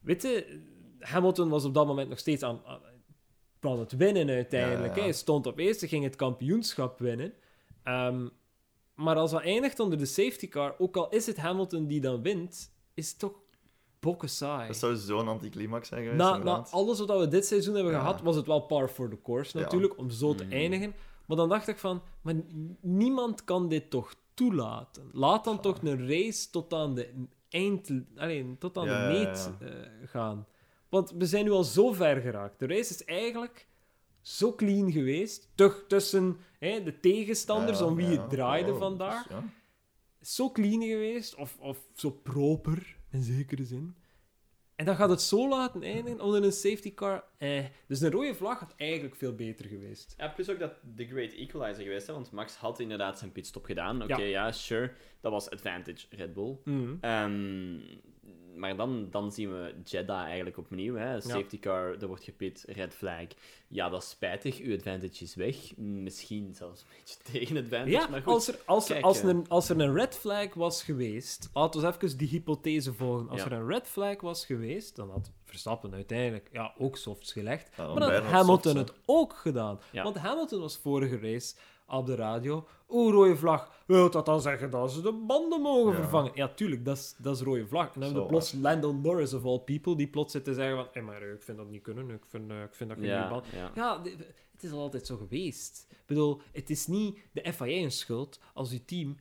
S2: weet je, Hamilton was op dat moment nog steeds aan, aan, het winnen uiteindelijk.
S3: Ja, ja.
S2: Hij stond op eerste, ging het kampioenschap winnen. Ehm, maar als dat eindigt onder de safety car, ook al is het Hamilton die dan wint, is het toch bokken saai.
S3: Dat zou zo'n anticlimax zijn geweest,
S2: Na, alles wat we dit seizoen hebben
S3: Ja.
S2: gehad, was het wel par for the course
S3: Ja.
S2: natuurlijk, om zo te
S4: Mhm.
S2: eindigen. Maar dan dacht ik van, maar niemand kan dit toch toelaten. Laat dan toch een race tot aan de eind, alleen, tot aan
S3: Ja,
S2: de meet
S3: ja.
S2: eh, gaan. Want we zijn nu al zo ver geraakt. De race is eigenlijk zo clean geweest. Toch tussen hè, de tegenstanders
S3: Ja,
S2: om wie
S3: ja.
S2: het draaide
S3: Oh,
S2: vandaag.
S3: dus ja.
S2: Zo clean geweest, of, of zo proper, in zekere zin. En dan gaat het zo laten eindigen onder een safety car. Eh. Dus een rode vlag had eigenlijk veel beter geweest.
S4: Ja, plus ook dat de great equalizer geweest, hè, want Max had inderdaad zijn pitstop gedaan. Oké,
S2: Ja.
S4: ja. sure. Dat was advantage Red Bull. Ehm, maar dan, dan zien we Jeddah eigenlijk opnieuw. Hè. Safety car, er wordt gepit, red flag. Ja, dat is spijtig. Uw advantage is weg. Misschien zelfs een beetje [LAUGHS] tegen advantage,
S2: Ja,
S4: maar goed.
S2: als er, als, er,
S4: Kijk,
S2: als,
S4: eh.
S2: er een, als er een red flag was geweest, laten we even die hypothese volgen. Als
S4: Ja.
S2: er een red flag was geweest, dan had Verstappen uiteindelijk ja, ook softs gelegd.
S3: Ja,
S2: maar dan had Hamilton
S3: softs,
S2: het ook gedaan.
S4: Ja.
S2: Want Hamilton was vorige race op de radio. Oeh, rode vlag. Wil dat dan zeggen dat ze de banden mogen
S3: Ja.
S2: vervangen? Ja, tuurlijk, dat is, dat is rode vlag. En dan hebben we plots Lando Norris of all people, die plots zit te zeggen van, hey, maar eh, ik vind dat niet kunnen, ik vind, eh, ik vind dat geen
S4: Ja,
S2: band.
S4: ja.
S2: Het is al altijd zo geweest. Ik bedoel, het is niet de FIA een schuld als je team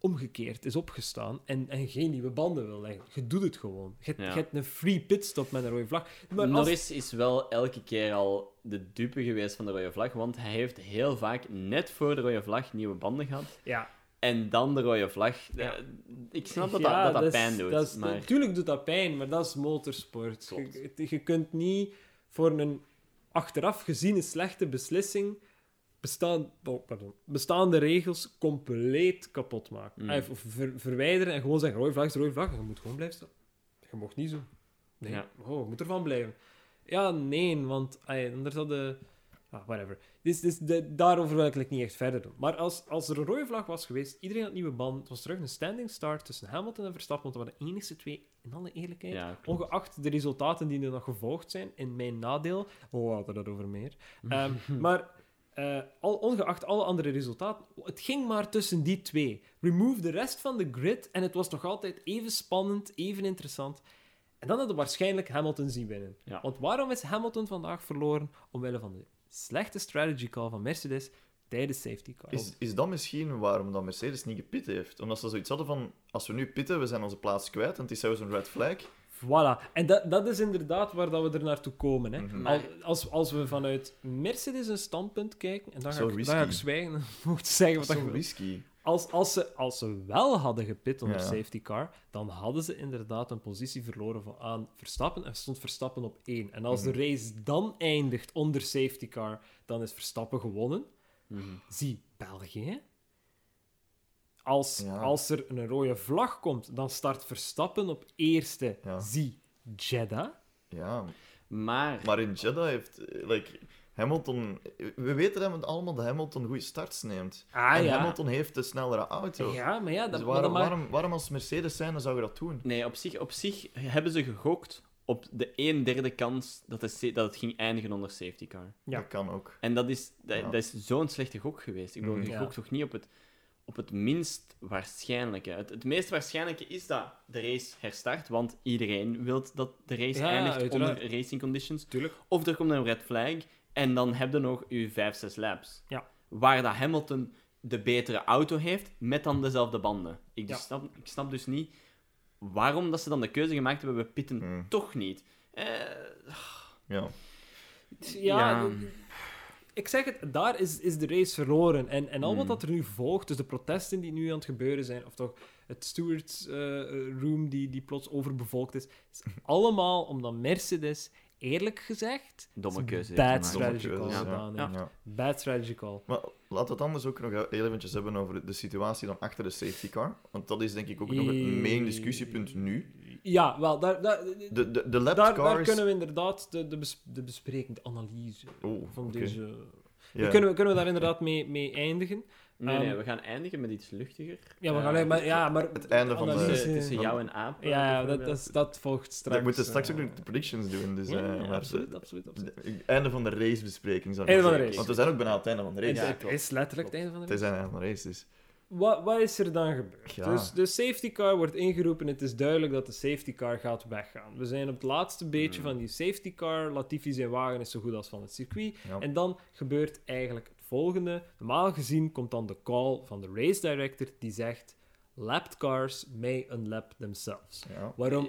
S2: omgekeerd is opgestaan en, en geen nieuwe banden wil leggen. Je doet het gewoon. Je, hebt-
S4: Ja.
S2: je hebt een free pitstop met een rode vlag. Maar als-
S4: Norris is wel elke keer al de dupe geweest van de rode vlag, want hij heeft heel vaak net voor de rode vlag nieuwe banden gehad.
S2: Ja,
S4: En dan de rode vlag.
S2: Ja.
S4: Eh, Ik snap dat
S2: Ja,
S4: dat, dat, pijn doet.
S2: dat is-
S4: maar...
S2: Natuurlijk doet dat pijn, maar dat is motorsport. Je, je kunt niet voor een achteraf geziene slechte beslissing bestaan, oh, pardon, bestaande regels compleet kapot maken.
S4: Mm.
S2: Of ver- verwijderen en gewoon zeggen, rode vlag is rode vlag. Je moet gewoon blijven staan. Je mocht niet zo. Nee,
S4: Ja.
S2: oh, je moet ervan blijven. Ja, nee, want ay, anders hadden... Ah, whatever. Dus, dus de, daarover wil ik niet echt verder doen. Maar als, als er een rode vlag was geweest, iedereen had nieuwe band, het was terug een standing start tussen Hamilton en Verstappen, want dat waren de enigste twee, in alle eerlijkheid,
S4: Ja,
S2: ongeacht de resultaten die er nog gevolgd zijn, in mijn nadeel. Oh, we hadden dat over meer. [LAUGHS] Ehm, maar eh, al, ongeacht alle andere resultaten, het ging maar tussen die twee. Remove de rest van de grid en het was nog altijd even spannend, even interessant. En dan hadden we waarschijnlijk Hamilton zien winnen.
S4: Ja.
S2: Want waarom is Hamilton vandaag verloren? Omwille van de slechte strategy call van Mercedes tijdens safety car.
S3: Is, is dat misschien waarom dat Mercedes niet gepit heeft? Omdat ze zoiets hadden van, als we nu pitten, we zijn onze plaats kwijt, en het is zelfs een red flag.
S2: Voilà. En dat, dat is inderdaad waar dat we er naartoe komen. Hè.
S3: Mhm.
S2: Al- als, als we vanuit Mercedes een standpunt kijken, en dan ga, ik, dan ga ik zwijgen, [LAUGHS] moet zeggen wat wil.
S3: risky.
S2: Als, als, ze, als ze wel hadden gepit onder
S3: Ja.
S2: safety car, dan hadden ze inderdaad een positie verloren van, aan Verstappen en stond Verstappen op één. En als
S3: Mhm.
S2: de race dan eindigt onder safety car, dan is Verstappen gewonnen.
S4: Mhm.
S2: Zie België. Als,
S3: Ja.
S2: als er een rode vlag komt, dan start Verstappen op eerste.
S3: Ja.
S2: Zie Jeddah.
S3: Ja,
S4: Maar,
S3: maar in Jeddah heeft... eh, Like, Hamilton... We weten dat allemaal dat Hamilton goede starts neemt.
S2: Ah
S3: en
S2: ja.
S3: Hamilton heeft de snellere auto.
S2: Ja, maar ja, dat,
S3: Dus
S2: maar
S3: waarom,
S2: maakt-
S3: waarom, waarom als Mercedes zijn, dan zou je dat doen?
S4: nee, op zich, op zich hebben ze gegokt op de 1 derde kans dat, sa- dat het ging eindigen onder safety car.
S2: Ja.
S3: Dat kan ook.
S4: En dat is, dat,
S3: Ja.
S4: dat is zo'n slechte gok geweest. Ik bedoel,
S3: Mhm.
S4: je
S2: Ja.
S4: gokt toch niet op het, op het minst waarschijnlijke. Het, het meest waarschijnlijke is dat de race herstart, want iedereen wil dat de race
S2: Ja,
S4: eindigt
S2: uiteraard.
S4: onder racing conditions.
S2: Tuurlijk.
S4: Of er komt een red flag en dan heb je nog je 5, 6 laps.
S2: Ja.
S4: Waar dat Hamilton de betere auto heeft met dan dezelfde banden. Ik,
S2: Ja.
S4: snap, ik snap dus niet waarom dat ze dan de keuze gemaakt hebben, we pitten
S3: Hmm.
S4: toch niet. Eh,
S3: Ja.
S2: Ja,
S4: Ja.
S2: Ik zeg het, daar is, is de race verloren. En, en al wat
S4: Hmm.
S2: dat er nu volgt, dus de protesten die nu aan het gebeuren zijn, of toch het stewards eh, room die, die plots overbevolkt is, is [LAUGHS] allemaal omdat Mercedes, eerlijk gezegd,
S4: domme
S2: een
S4: keuze.
S2: bad strategy call gedaan.
S4: ja.
S3: ja.
S2: Bad strategy call.
S3: Maar laten we het anders ook nog heel eventjes hebben over de situatie dan achter de safety car. Want dat is denk ik ook nog het main discussiepunt nu.
S2: Ja, wel, daar, daar,
S3: De, de, de lapped
S2: daar, daar kunnen we inderdaad de, de, bes- de bespreking, de analyse
S3: Oh,
S2: van deze...
S3: Ja.
S2: Kunnen, we, kunnen we daar inderdaad mee, mee eindigen?
S4: Nee, nee,
S2: Ehm,
S4: we gaan eindigen met iets luchtiger.
S2: Ja, we
S4: Eh,
S2: gaan, maar, ja, maar
S3: het einde van de-
S2: analyse-
S4: tussen, tussen jou en Aap. eh,
S2: Ja, dat, dat, is- dat volgt straks.
S3: we moeten straks
S2: eh,
S3: ook nog de predictions doen. Dus,
S2: ja,
S3: eh,
S2: absoluut, absoluut, absoluut.
S3: de- einde van de racebespreking. zou ik
S2: Einde van de
S3: zeggen.
S2: race.
S3: Want we zijn ook bijna aan het einde van de race.
S2: Het-
S4: Ja,
S2: het
S4: klopt.
S2: is letterlijk het einde van de
S3: Het is
S2: race.
S3: einde van de race, dus...
S2: Wat, wat is er dan gebeurd?
S3: Ja.
S2: Dus de safety car wordt ingeroepen. Het is duidelijk dat de safety car gaat weggaan. We zijn op het laatste beetje
S4: Hmm.
S2: van die safety car. Latifi zijn wagen is zo goed als van het circuit.
S3: Ja.
S2: En dan gebeurt eigenlijk het volgende. Normaal gezien komt dan de call van de race director die zegt... Lapped cars may unlap themselves.
S3: Ja.
S2: Waarom?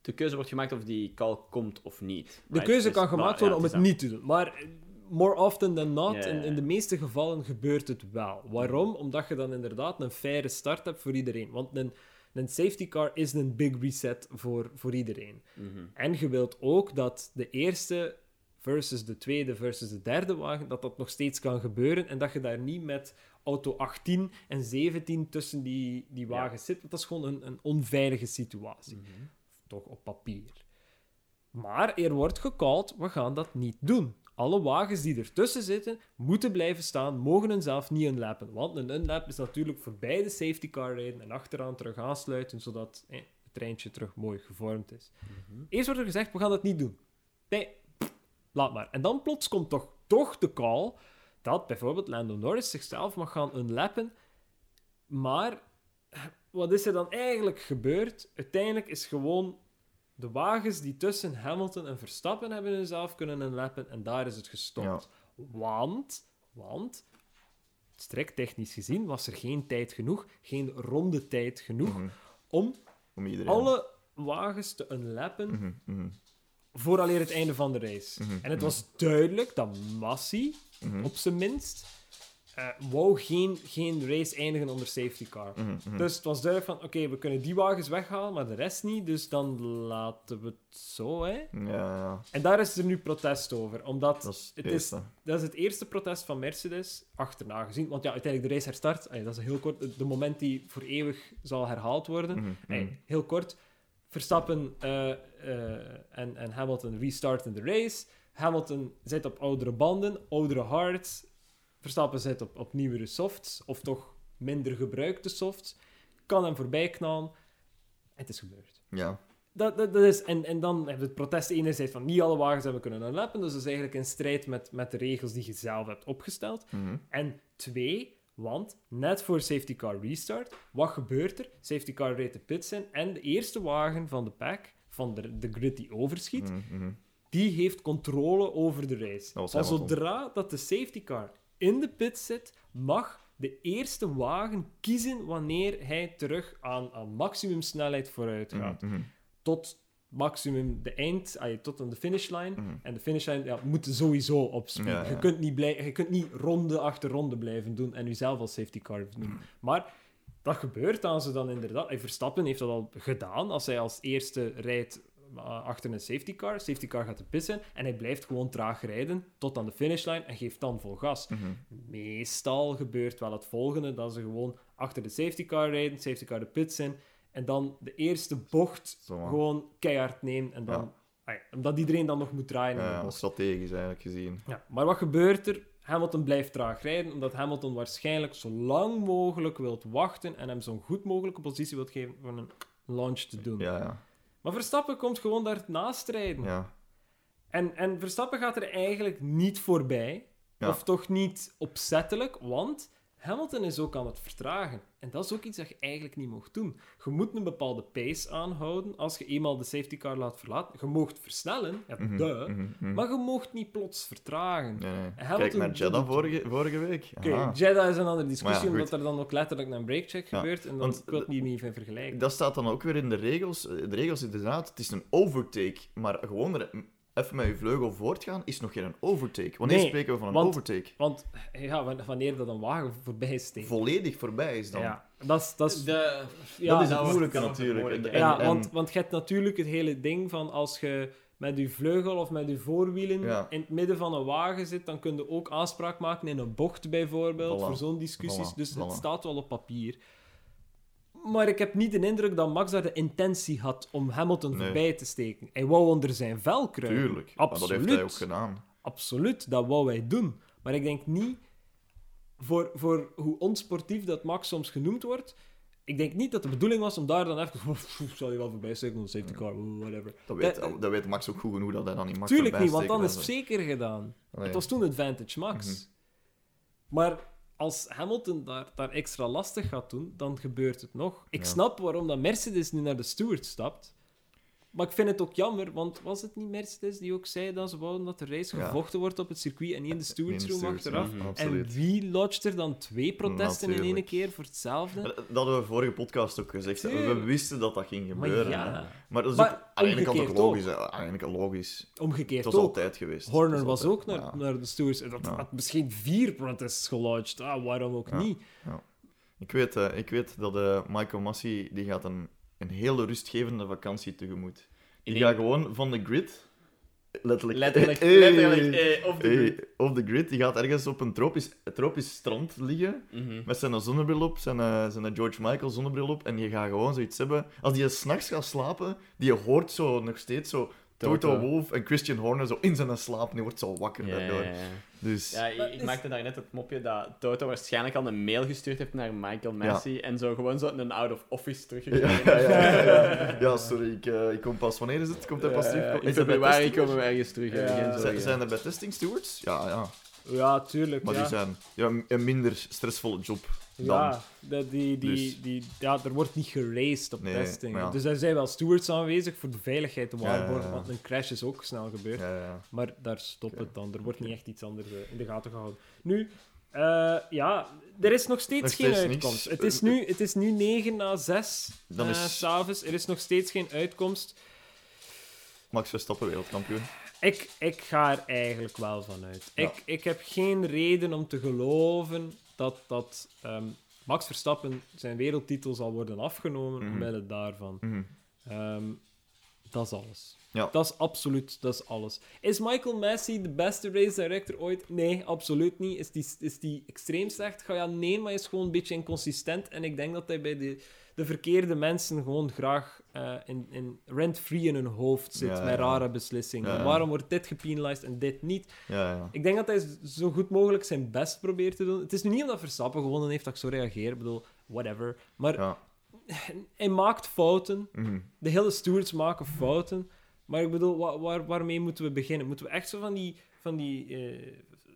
S4: De keuze wordt gemaakt of die call komt of niet.
S2: De
S4: right?
S2: keuze
S4: Dus-
S2: kan
S4: maar
S2: gemaakt
S4: ja,
S2: worden om het niet te doen. Maar eh, more often than not,
S4: ja,
S2: in, de meeste gevallen gebeurt het wel. Waarom? Omdat je dan inderdaad een faire start hebt voor iedereen. Want een, een safety car is een big reset voor, voor iedereen.
S4: Mhm.
S2: En je wilt ook dat de eerste versus de tweede versus de derde wagen, dat dat nog steeds kan gebeuren en dat je daar niet met auto 18 en 17 tussen die, die
S4: Ja.
S2: wagens zit. Want dat is gewoon een, een onveilige situatie. Toch op papier. Maar er wordt gecalled, we gaan dat niet doen. Alle wagens die ertussen zitten, moeten blijven staan, mogen hunzelf niet unlappen. Want een unlap is natuurlijk voorbij de safety car rijden en achteraan terug aansluiten, zodat eh, het treintje terug mooi gevormd is. Eerst wordt er gezegd, we gaan dat niet doen. Nee, pff, laat maar. En dan plots komt toch, toch de call dat bijvoorbeeld Lando Norris zichzelf mag gaan unlappen. Maar wat is er dan eigenlijk gebeurd? Uiteindelijk is gewoon de wagens die tussen Hamilton en Verstappen hebben hunzelf kunnen unlappen en daar is het gestopt. Want, want, strikt technisch gezien was er geen tijd genoeg, geen ronde tijd genoeg
S3: Mhm.
S2: om
S3: Om iedereen.
S2: alle wagens te unlappen
S3: Mhm, mhm,
S2: vooraleer het einde van de race.
S3: Mhm,
S2: En het was duidelijk dat Massi, op zijn minst, eh, wou geen, geen race eindigen onder safety car.
S3: mhm, mhm.
S2: Dus het was duidelijk van, oké, we kunnen die wagens weghalen, maar de rest niet, dus dan laten we het zo, hè.
S3: Ja, ja,
S2: En daar is er nu protest over, omdat
S3: dat is het,
S2: het is,
S3: eerste.
S2: dat is het eerste protest van Mercedes, achterna gezien. Want ja, uiteindelijk de race herstart, dat is heel kort, de- moment die voor eeuwig zal herhaald worden.
S3: Mhm.
S2: heel kort. Verstappen eh, eh, en, en Hamilton restarten de race. Hamilton zit op oudere banden, oudere hards. Verstappen zit op, op nieuwere softs, of toch minder gebruikte softs. Kan hem voorbij knallen. En het is gebeurd.
S3: Ja.
S2: Dat, dat, dat is, en, en dan hebben we het protest enerzijds van niet alle wagens hebben kunnen unlappen. Dus dat is eigenlijk in strijd met, met de regels die je zelf hebt opgesteld.
S3: mhm.
S2: En twee, want net voor safety car restart, wat gebeurt er? Safety car reed de pits in en de eerste wagen van de pack, van de, de grid die overschiet,
S3: Mhm, mhm.
S2: die heeft controle over de race.
S3: Hamilton.
S2: zodra dat de safety car in de pit zit, mag de eerste wagen kiezen wanneer hij terug aan, aan maximumsnelheid vooruit gaat.
S3: Mhm, mhm.
S2: Tot maximum de eind, tot aan de finishline.
S3: Mhm.
S2: En de finishlijn ja, moet sowieso op speed.
S3: Ja, ja.
S2: Je, kunt niet blij- je kunt niet ronde achter ronde blijven doen en jezelf als safety car doen.
S3: Mhm.
S2: Maar dat gebeurt als ze dan inderdaad... en Verstappen heeft dat al gedaan als hij als eerste rijdt uh, achter een safety car. Safety car gaat de pits in en hij blijft gewoon traag rijden tot aan de finishlijn en geeft dan vol gas.
S3: Mhm.
S2: Meestal gebeurt wel het volgende, dat ze gewoon achter de safety car rijden, safety car de pits in en dan de eerste bocht gewoon keihard neemt en dan...
S3: Ja.
S2: omdat iedereen dan nog moet draaien
S3: Ja, strategisch eigenlijk gezien.
S2: Ja, maar wat gebeurt er? Hamilton blijft traag rijden, omdat Hamilton waarschijnlijk zo lang mogelijk wilt wachten en hem zo'n goed mogelijke positie wilt geven om een launch te doen.
S3: Ja, ja.
S2: Maar Verstappen komt gewoon daarnaast rijden.
S3: ja.
S2: En, en Verstappen gaat er eigenlijk niet voorbij,
S3: Ja.
S2: of toch niet opzettelijk, want Hamilton is ook aan het vertragen. En dat is ook iets dat je eigenlijk niet mocht doen. Je moet een bepaalde pace aanhouden als je eenmaal de safety car laat verlaten. Je moogt versnellen, ja,
S3: Mhm,
S2: duh,
S3: mhm, mhm.
S2: maar je moogt niet plots vertragen.
S3: Nee, nee.
S2: Hamilton
S3: Kijk naar Jeddah vorige, vorige week.
S2: Oké. Jeddah is een andere discussie,
S3: ja,
S2: omdat er dan ook letterlijk een breakcheck
S3: Ja,
S2: gebeurt. En dan je het
S3: de-
S2: niet meer vergelijken.
S3: Dat staat dan ook weer in de regels. De regels inderdaad, het is een overtake. Maar gewoon er even met je vleugel voortgaan is nog geen overtake. Wanneer
S2: Nee,
S3: spreken we van een
S2: want-
S3: overtake?
S2: Want ja, wan- wanneer dat een wagen voorbij steekt.
S3: Volledig voorbij is dan.
S2: Ja, dat is... Dat is
S4: De,
S2: ja,
S3: dat is het moeilijke
S4: het
S3: natuurlijk.
S4: moeilijke.
S2: Ja,
S3: en-
S2: want, want je hebt natuurlijk het hele ding van als je met je vleugel of met je voorwielen
S3: Ja.
S2: in het midden van een wagen zit, dan kun je ook aanspraak maken in een bocht bijvoorbeeld,
S3: Voilà.
S2: voor zo'n discussies.
S3: Voilà.
S2: Dus het staat wel op papier. Maar ik heb niet de indruk dat Max daar de intentie had om Hamilton
S3: Nee.
S2: voorbij te steken. Hij wou onder zijn vel kruipen.
S3: Tuurlijk. Maar dat
S2: Absoluut.
S3: heeft hij ook gedaan.
S2: Absoluut, dat wou wij doen. Maar ik denk niet, voor, voor hoe onsportief dat Max soms genoemd wordt, ik denk niet dat de bedoeling was om daar dan even... [LAUGHS] "Pff, zal je wel voorbij steken, safety car, whatever.
S3: Dat weet,
S2: Dat-
S3: dat weet Max ook goed genoeg dat hij dan niet mag
S2: Tuurlijk niet, want dan is het zeker gedaan. Het was toen Advantage Max.
S3: Mhm.
S2: Maar als Hamilton daar, daar extra lastig gaat doen, dan gebeurt het nog. Ik
S3: Ja.
S2: snap waarom dat Mercedes nu naar de steward stapt. Maar ik vind het ook jammer, want was het niet Mercedes die ook zei dat ze wouden dat de race
S3: Ja.
S2: gevochten wordt op het circuit en niet in de stewards
S3: In de
S2: room
S3: stewards,
S2: achteraf? En wie lodgt er dan twee protesten in één keer voor hetzelfde?
S3: Dat hadden we vorige podcast ook gezegd. hè. We wisten dat dat ging
S2: Maar
S3: gebeuren.
S2: ja.
S3: Maar dat is
S2: Maar
S3: ook
S2: omgekeerd
S3: logisch. kant logisch.
S2: Omgekeerd
S3: Het was
S2: ook.
S3: altijd geweest.
S2: Horner was
S3: altijd-
S2: ook naar,
S3: ja.
S2: naar de stewards. en Dat had misschien vier protests gelodged. Ah, waarom ook
S3: Ja.
S2: niet?
S3: Ik weet, eh, ik weet dat eh, Michael Massey die gaat een, een hele rustgevende vakantie tegemoet. Die gaat gewoon van de grid... Letterlijk.
S4: Letterlijk,
S3: Hey,
S4: letterlijk eh, de
S3: hey,
S4: grid.
S3: de grid. Die gaat ergens op een tropisch, tropisch strand liggen.
S4: Mhm.
S3: Met zijn zonnebril op, zijn, eh, zijn George Michael zonnebril op. En je gaat gewoon zoiets hebben. Als die s'nachts gaat slapen, die hoort zo nog steeds zo. Toto. Wolf en Christian Horner zo in zijn slaap. En die wordt zo wakker
S4: Ja,
S3: daardoor.
S4: ja, ja.
S3: Dus
S4: Ja, ik,
S2: Maar
S4: ik
S2: is-
S4: maakte daar net het mopje dat Toto waarschijnlijk al een mail gestuurd heeft naar Michael Massey en zo gewoon zo een out-of-office teruggekregen.
S3: ja, ja, ja. Ja, sorry, ik, eh, ik kom pas. Wanneer is het? Komt hij pas terug?
S4: ja,
S3: Is
S4: in februari komen we ergens terug. geen
S3: Zijn, er bij testing stewards? Ja, ja.
S2: Ja, tuurlijk.
S3: Maar
S2: ja.
S3: die zijn ja, een minder stressvolle job.
S2: Ja, dat die, die,
S3: Dus-
S2: die, ja, er wordt niet geraced op
S3: Nee,
S2: testing.
S3: ja.
S2: Dus er zijn wel stewards aanwezig voor de veiligheid te waarborgen,
S3: ja,
S2: want een crash is ook snel gebeurd.
S3: Ja, ja.
S2: Maar daar stopt het dan. Er wordt niet echt iets anders eh, in de gaten gehouden. Nu, eh, ja, er is nog steeds
S3: Nog
S2: geen
S3: steeds
S2: uitkomst.
S3: niks.
S2: Het is, nu, het is nu 9 na 6
S3: Dan
S2: eh,
S3: is-
S2: s'avonds. Er is nog steeds geen uitkomst.
S3: Max Verstappen wereldkampioen.
S2: Ik, ik ga er eigenlijk wel van uit.
S3: Ja.
S2: Ik, ik heb geen reden om te geloven dat, dat ehm, Max Verstappen zijn wereldtitel zal worden afgenomen
S3: Mhm.
S2: omwille daarvan.
S3: Mhm.
S2: Ehm, dat is alles.
S3: Ja.
S2: Dat is absoluut, dat is alles. Is Michael Massey de beste race director ooit? Nee, absoluut niet. Is die, is die extreem slecht? Ga ja, nee, maar hij is gewoon een beetje inconsistent. En ik denk dat hij bij de, de verkeerde mensen gewoon graag eh, in, in rent-free in hun hoofd zit
S3: Ja,
S2: met rare beslissingen. Waarom wordt dit gepenalized en dit niet?
S3: Ja, ja.
S2: Ik denk dat hij zo goed mogelijk zijn best probeert te doen. Het is nu niet omdat Verstappen gewonnen heeft dat ik zo reageer. Ik bedoel, whatever. Maar
S3: ja.
S2: Hij maakt fouten.
S3: Mhm.
S2: De hele stewards maken fouten. Maar ik bedoel, wa- waar, waarmee moeten we beginnen? Moeten we echt zo van die, van die eh,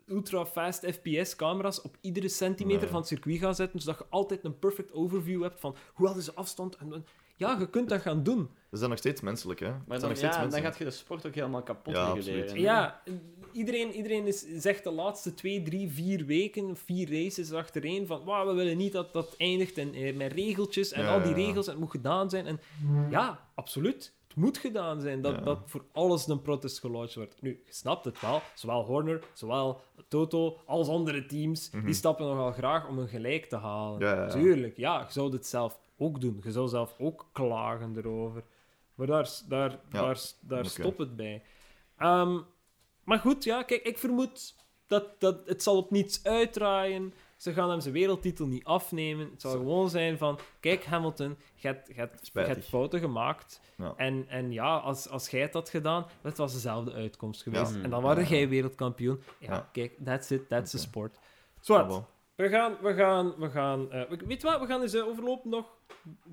S2: ultra-fast FPS-camera's op iedere centimeter
S3: Nee.
S2: van het circuit gaan zetten, zodat je altijd een perfect overview hebt van hoe hadden ze afstand? En, en- ja, je kunt dat gaan doen.
S3: Ze zijn nog steeds menselijk, hè?
S4: Maar
S3: zijn
S4: dan,
S3: nog steeds
S4: ja, dan gaat je de sport ook helemaal kapot
S3: Ja,
S4: reguleren.
S2: Ja, iedereen, iedereen is, zegt de laatste twee, drie, vier weken, vier races achtereen, van "Wauw, we willen niet dat dat eindigt en, eh, met regeltjes en
S3: Ja,
S2: al die regels en het moet gedaan zijn. En ja, absoluut. Het moet gedaan zijn dat, dat voor alles een protest gelodged wordt. Nu, je snapt het wel. Zowel Horner, zowel Toto, als andere teams, die stappen nogal graag om een gelijk te halen.
S3: Mhm.
S2: Tuurlijk, ja, je zou het zelf ook doen. Je zou zelf ook klagen erover. Maar daar, daar,
S3: Ja,
S2: daar, daar stopt het bij. Ehm, maar goed, ja, kijk, ik vermoed dat, dat het zal op niets uitdraaien. Ze gaan hem zijn wereldtitel niet afnemen. Het zal gewoon zijn van, kijk Hamilton, je hebt, je hebt, je
S3: Spijtig.
S2: hebt fouten gemaakt.
S3: Ja.
S2: En, en ja, als, als jij het had gedaan, het was dezelfde uitkomst geweest.
S3: Ja.
S2: En dan waren jij wereldkampioen. Ja, kijk, that's it, that's the sport. Zwart. We gaan, we gaan, we gaan... eh, we- weet je wat, we gaan eens eh, overlopen nog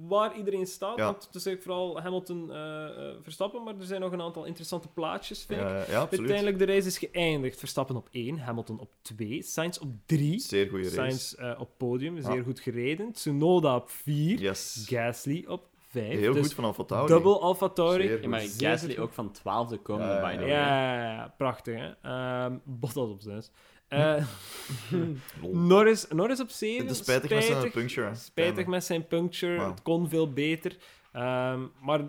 S2: waar iedereen staat.
S3: Ja.
S2: Want het is eigenlijk vooral Hamilton eh, eh, Verstappen, maar er zijn nog een aantal interessante plaatjes, vind ik.
S3: Ja, ja, absoluut.
S2: Uiteindelijk de race is geëindigd. Verstappen op 1, Hamilton op 2, Sainz op 3.
S3: Zeer goede race.
S2: Sainz eh, op podium, zeer
S3: Ja.
S2: goed gereden. Tsunoda op 4,
S3: Yes.
S2: Gasly op 5.
S3: Heel
S2: dus
S3: goed van Alfa Tauri.
S2: Double Alfa Tauri.
S4: Ja, maar Gasly ook van 12e komen, by the
S3: ja.
S4: way.
S2: Ja, ja, ja, prachtig, hè. Ehm Bottas op 6. Eh. [LAUGHS] Norris, Norris op 7.
S3: Het is spijtig met zijn puncture.
S2: Spijtig met zijn puncture. Het kon veel beter. Ehm, maar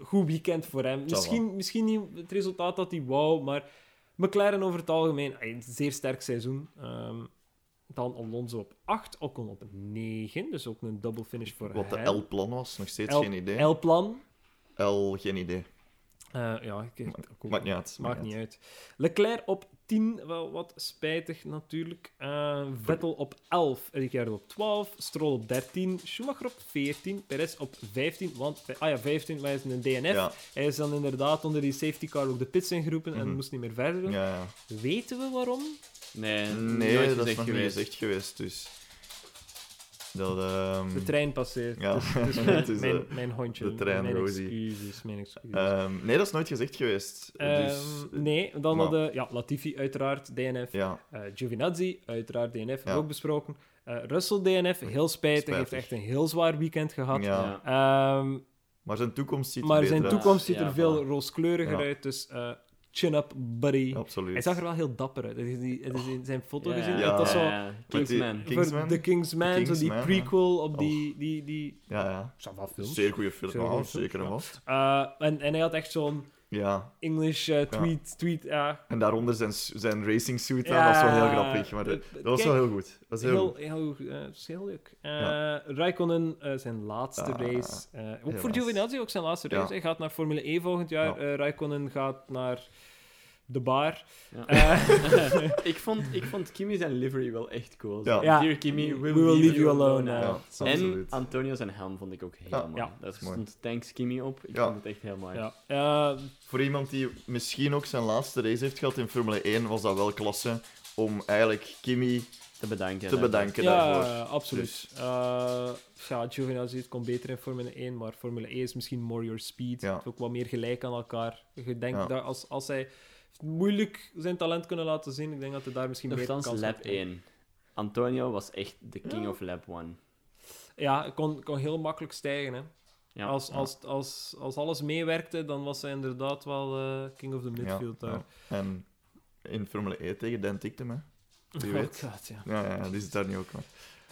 S2: goed weekend voor hem. Misschien, misschien niet het resultaat dat hij wou, maar McLaren over het algemeen, een zeer sterk seizoen. Ehm, dan Alonso op 8, Ocon op 9. Dus ook een double finish voor
S3: Wat de
S2: hem.
S3: L-plan was, nog steeds
S2: L-
S3: geen idee.
S2: L-plan.
S3: L, geen idee.
S2: Eh, ja, ik, ook-
S3: Maakt niet uit.
S2: Maakt niet uit. Leclerc op 10, wel wat spijtig natuurlijk. Eh, Vettel op 11, Ricciardo op 12, Stroll op 13, Schumacher op 14, Perez op 15, want, ah ja, 15, maar hij is een DNF.
S3: Ja,
S2: Hij is dan inderdaad onder die safety car ook de pits ingeroepen en
S3: Mhm.
S2: moest niet meer verder doen.
S3: ja, ja.
S2: Weten we waarom?
S4: Nee,
S3: Nee, dat is nog
S4: geweest.
S3: niet gezegd geweest, dus... Dat, ehm,
S2: De trein passeert.
S3: Ja, [LAUGHS]
S2: is het mijn,
S3: is,
S2: mijn,
S3: eh,
S2: mijn hondje.
S3: de trein,
S2: mijn
S3: Rosie.
S2: excuses, mijn excuses.
S3: ehm, nee, dat is nooit gezegd geweest.
S2: Ehm,
S3: dus,
S2: nee, dan
S3: maar-
S2: hadden ja, Latifi uiteraard, DNF.
S3: Ja,
S2: Eh Giovinazzi, uiteraard DNF,
S3: Ja.
S2: ook besproken. Eh Russell DNF, heel spijtig,
S3: Spijtig.
S2: heeft echt een heel zwaar weekend gehad.
S3: ja.
S2: Ehm,
S3: Maar zijn toekomst ziet er
S2: Maar
S3: beter
S2: zijn toekomst ziet er veel
S4: voilà.
S2: rooskleuriger
S3: Ja.
S2: uit, dus eh, chin up, buddy.
S3: Absoluut.
S2: Hij zag er wel heel dapper uit. Het is, die, het is in zijn foto
S4: Ja,
S2: gezien.
S3: ja,
S2: het was zo...
S3: die-
S4: Kingsman.
S3: Kingsman?
S2: Voor The Kingsman, zo die
S3: Kingsman, ja.
S2: prequel op die... die, die
S3: Ja, ja.
S2: zijn wel films.
S3: Zeer goede film.
S2: Zeer
S3: Ja,
S2: goede film,
S3: zeker en vast.
S2: Eh, en, en hij had echt zo'n
S3: Ja.
S2: English eh, tweet, tweet, ja.
S3: En daaronder zijn, zijn racing suit aan.
S2: Ja.
S3: Dat was wel heel grappig. Maar dat, was
S2: kijk,
S3: wel heel goed. Dat was heel,
S2: Heel, heel, eh, het is heel leuk. Eh
S3: Ja.
S2: Raikkonen, eh, zijn laatste
S3: Ah,
S2: race. eh, ook voor. Giovinazzi ook zijn laatste race. Hij gaat naar Formule E volgend jaar.
S3: Ja.
S2: Eh Raikkonen gaat naar de bar.
S4: Ja.
S2: Eh, [LAUGHS]
S4: ik, vond, ik vond Kimi zijn livery wel echt cool.
S3: Ja.
S2: Ja.
S4: Dear Kimi, we
S2: We will leave you alone
S4: now.
S2: now.
S3: Ja,
S4: En
S3: absoluut.
S4: Antonio zijn helm vond ik ook heel
S3: Ja.
S4: mooi.
S2: Ja.
S4: Daar stond Thanks Kimi op. Ik
S3: Ja.
S4: vond het echt heel mooi.
S2: ja. Eh,
S3: Voor iemand die misschien ook zijn laatste race heeft gehad in Formule 1, was dat wel klasse om eigenlijk Kimi
S4: Te bedanken.
S3: te
S4: daarvoor.
S3: bedanken
S2: ja,
S3: daarvoor.
S2: absoluut.
S3: Dus-
S2: Eh, ja, Giovinazzi het komt beter in Formule 1, maar Formule E is misschien more your speed.
S3: Ja.
S2: Ook wat meer gelijk aan elkaar. Je denkt
S3: Ja.
S2: dat als, als hij moeilijk zijn talent kunnen laten zien, ik denk dat hij daar misschien meer kans
S4: lap
S2: heeft.
S4: 1. Antonio was echt de king
S2: Ja.
S4: of lap 1.
S2: Ja, hij kon, kon heel makkelijk stijgen. Hè.
S4: Ja.
S2: als,
S3: Ja.
S2: als, als, als alles meewerkte, dan was hij inderdaad wel eh, king of the midfield
S3: Ja,
S2: daar.
S3: ja. En in Formule E tegen Dan Tictum, hè. Wie [LAUGHS]
S2: Oh
S3: weet.
S2: God, ja.
S3: Ja, ja, die zit daar nu ook. Maar.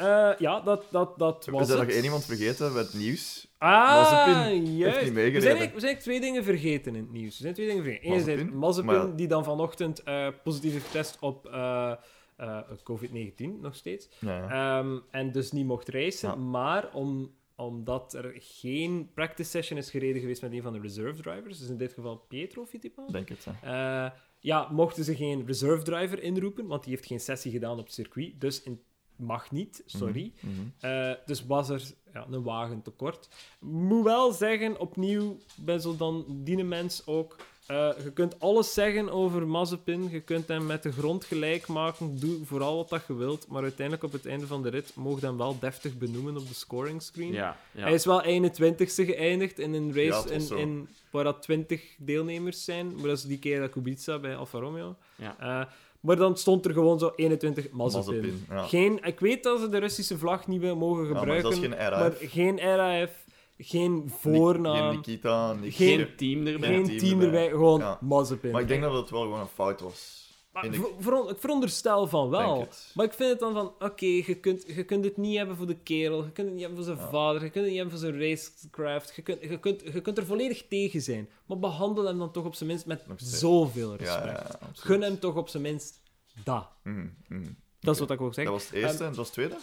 S2: Eh, ja, dat, dat, dat
S3: We
S2: was
S3: zijn
S2: het.
S3: nog één iemand vergeten met het nieuws.
S2: Ah,
S3: Mazepin
S2: juist.
S3: heeft niet
S2: we, zijn, eigenlijk- we zijn eigenlijk twee dingen vergeten in het nieuws. We zijn twee dingen vergeten. Enerzijds
S3: Mazepin?
S2: Mazepin,
S3: ja.
S2: die dan vanochtend eh, positief heeft getest op eh, eh, COVID-19, nog steeds.
S3: Ja, ja.
S2: Ehm, en dus niet mocht racen.
S3: Ja.
S2: Maar om, omdat er geen practice session is gereden geweest met een van de reserve drivers, dus in dit geval Pietro Fittipaldi,
S3: denk het.
S2: Eh, ja, mochten ze geen reserve driver inroepen, want die heeft geen sessie gedaan op het circuit. Dus in, mag niet, sorry.
S3: Mhm, mhm.
S2: Eh, dus was er ja, een wagen tekort. Moet wel zeggen, opnieuw, zo dan die mens ook. eh, je kunt alles zeggen over Mazepin. Je kunt hem met de grond gelijk maken. Doe vooral wat dat je wilt. Maar uiteindelijk op het einde van de rit mocht hem wel deftig benoemen op de scoring screen.
S4: Ja, ja.
S2: Hij is wel 21ste geëindigd in een race in, in, waar dat 20 deelnemers zijn. Maar dat is die keer dat Kubica bij Alfa Romeo.
S4: Ja.
S2: Eh, maar dan stond er gewoon zo 21 Mazepin.
S3: Mazepin, ja.
S2: Geen, ik weet dat ze de Russische vlag niet meer mogen
S3: Ja, maar
S2: gebruiken.
S3: dat is geen RAF.
S2: maar geen RAF, geen
S3: Geen
S2: voornaam,
S3: Nikita, niks.
S2: Geen-
S4: Geen team erbij.
S2: geen
S3: team erbij,
S2: gewoon
S3: Ja.
S2: Mazepin.
S3: Maar ik denk dat het wel gewoon een fout was.
S2: Maar ver- veron- ik veronderstel van wel. Maar ik vind het dan van, oké, je, kunt, je kunt het niet hebben voor de kerel, je kunt het niet hebben voor zijn
S3: Ja.
S2: vader, je kunt het niet hebben voor zijn racecraft, je kunt, je, kunt, je kunt er volledig tegen zijn. Maar behandel hem dan toch op zijn minst met zoveel respect.
S3: ja.
S2: Gun hem toch op zijn minst dat.
S3: Mhm, mhm.
S2: Dat is wat ik wil
S3: Dat
S2: zeggen.
S3: was het eerste
S2: Ehm,
S3: en dat was het tweede?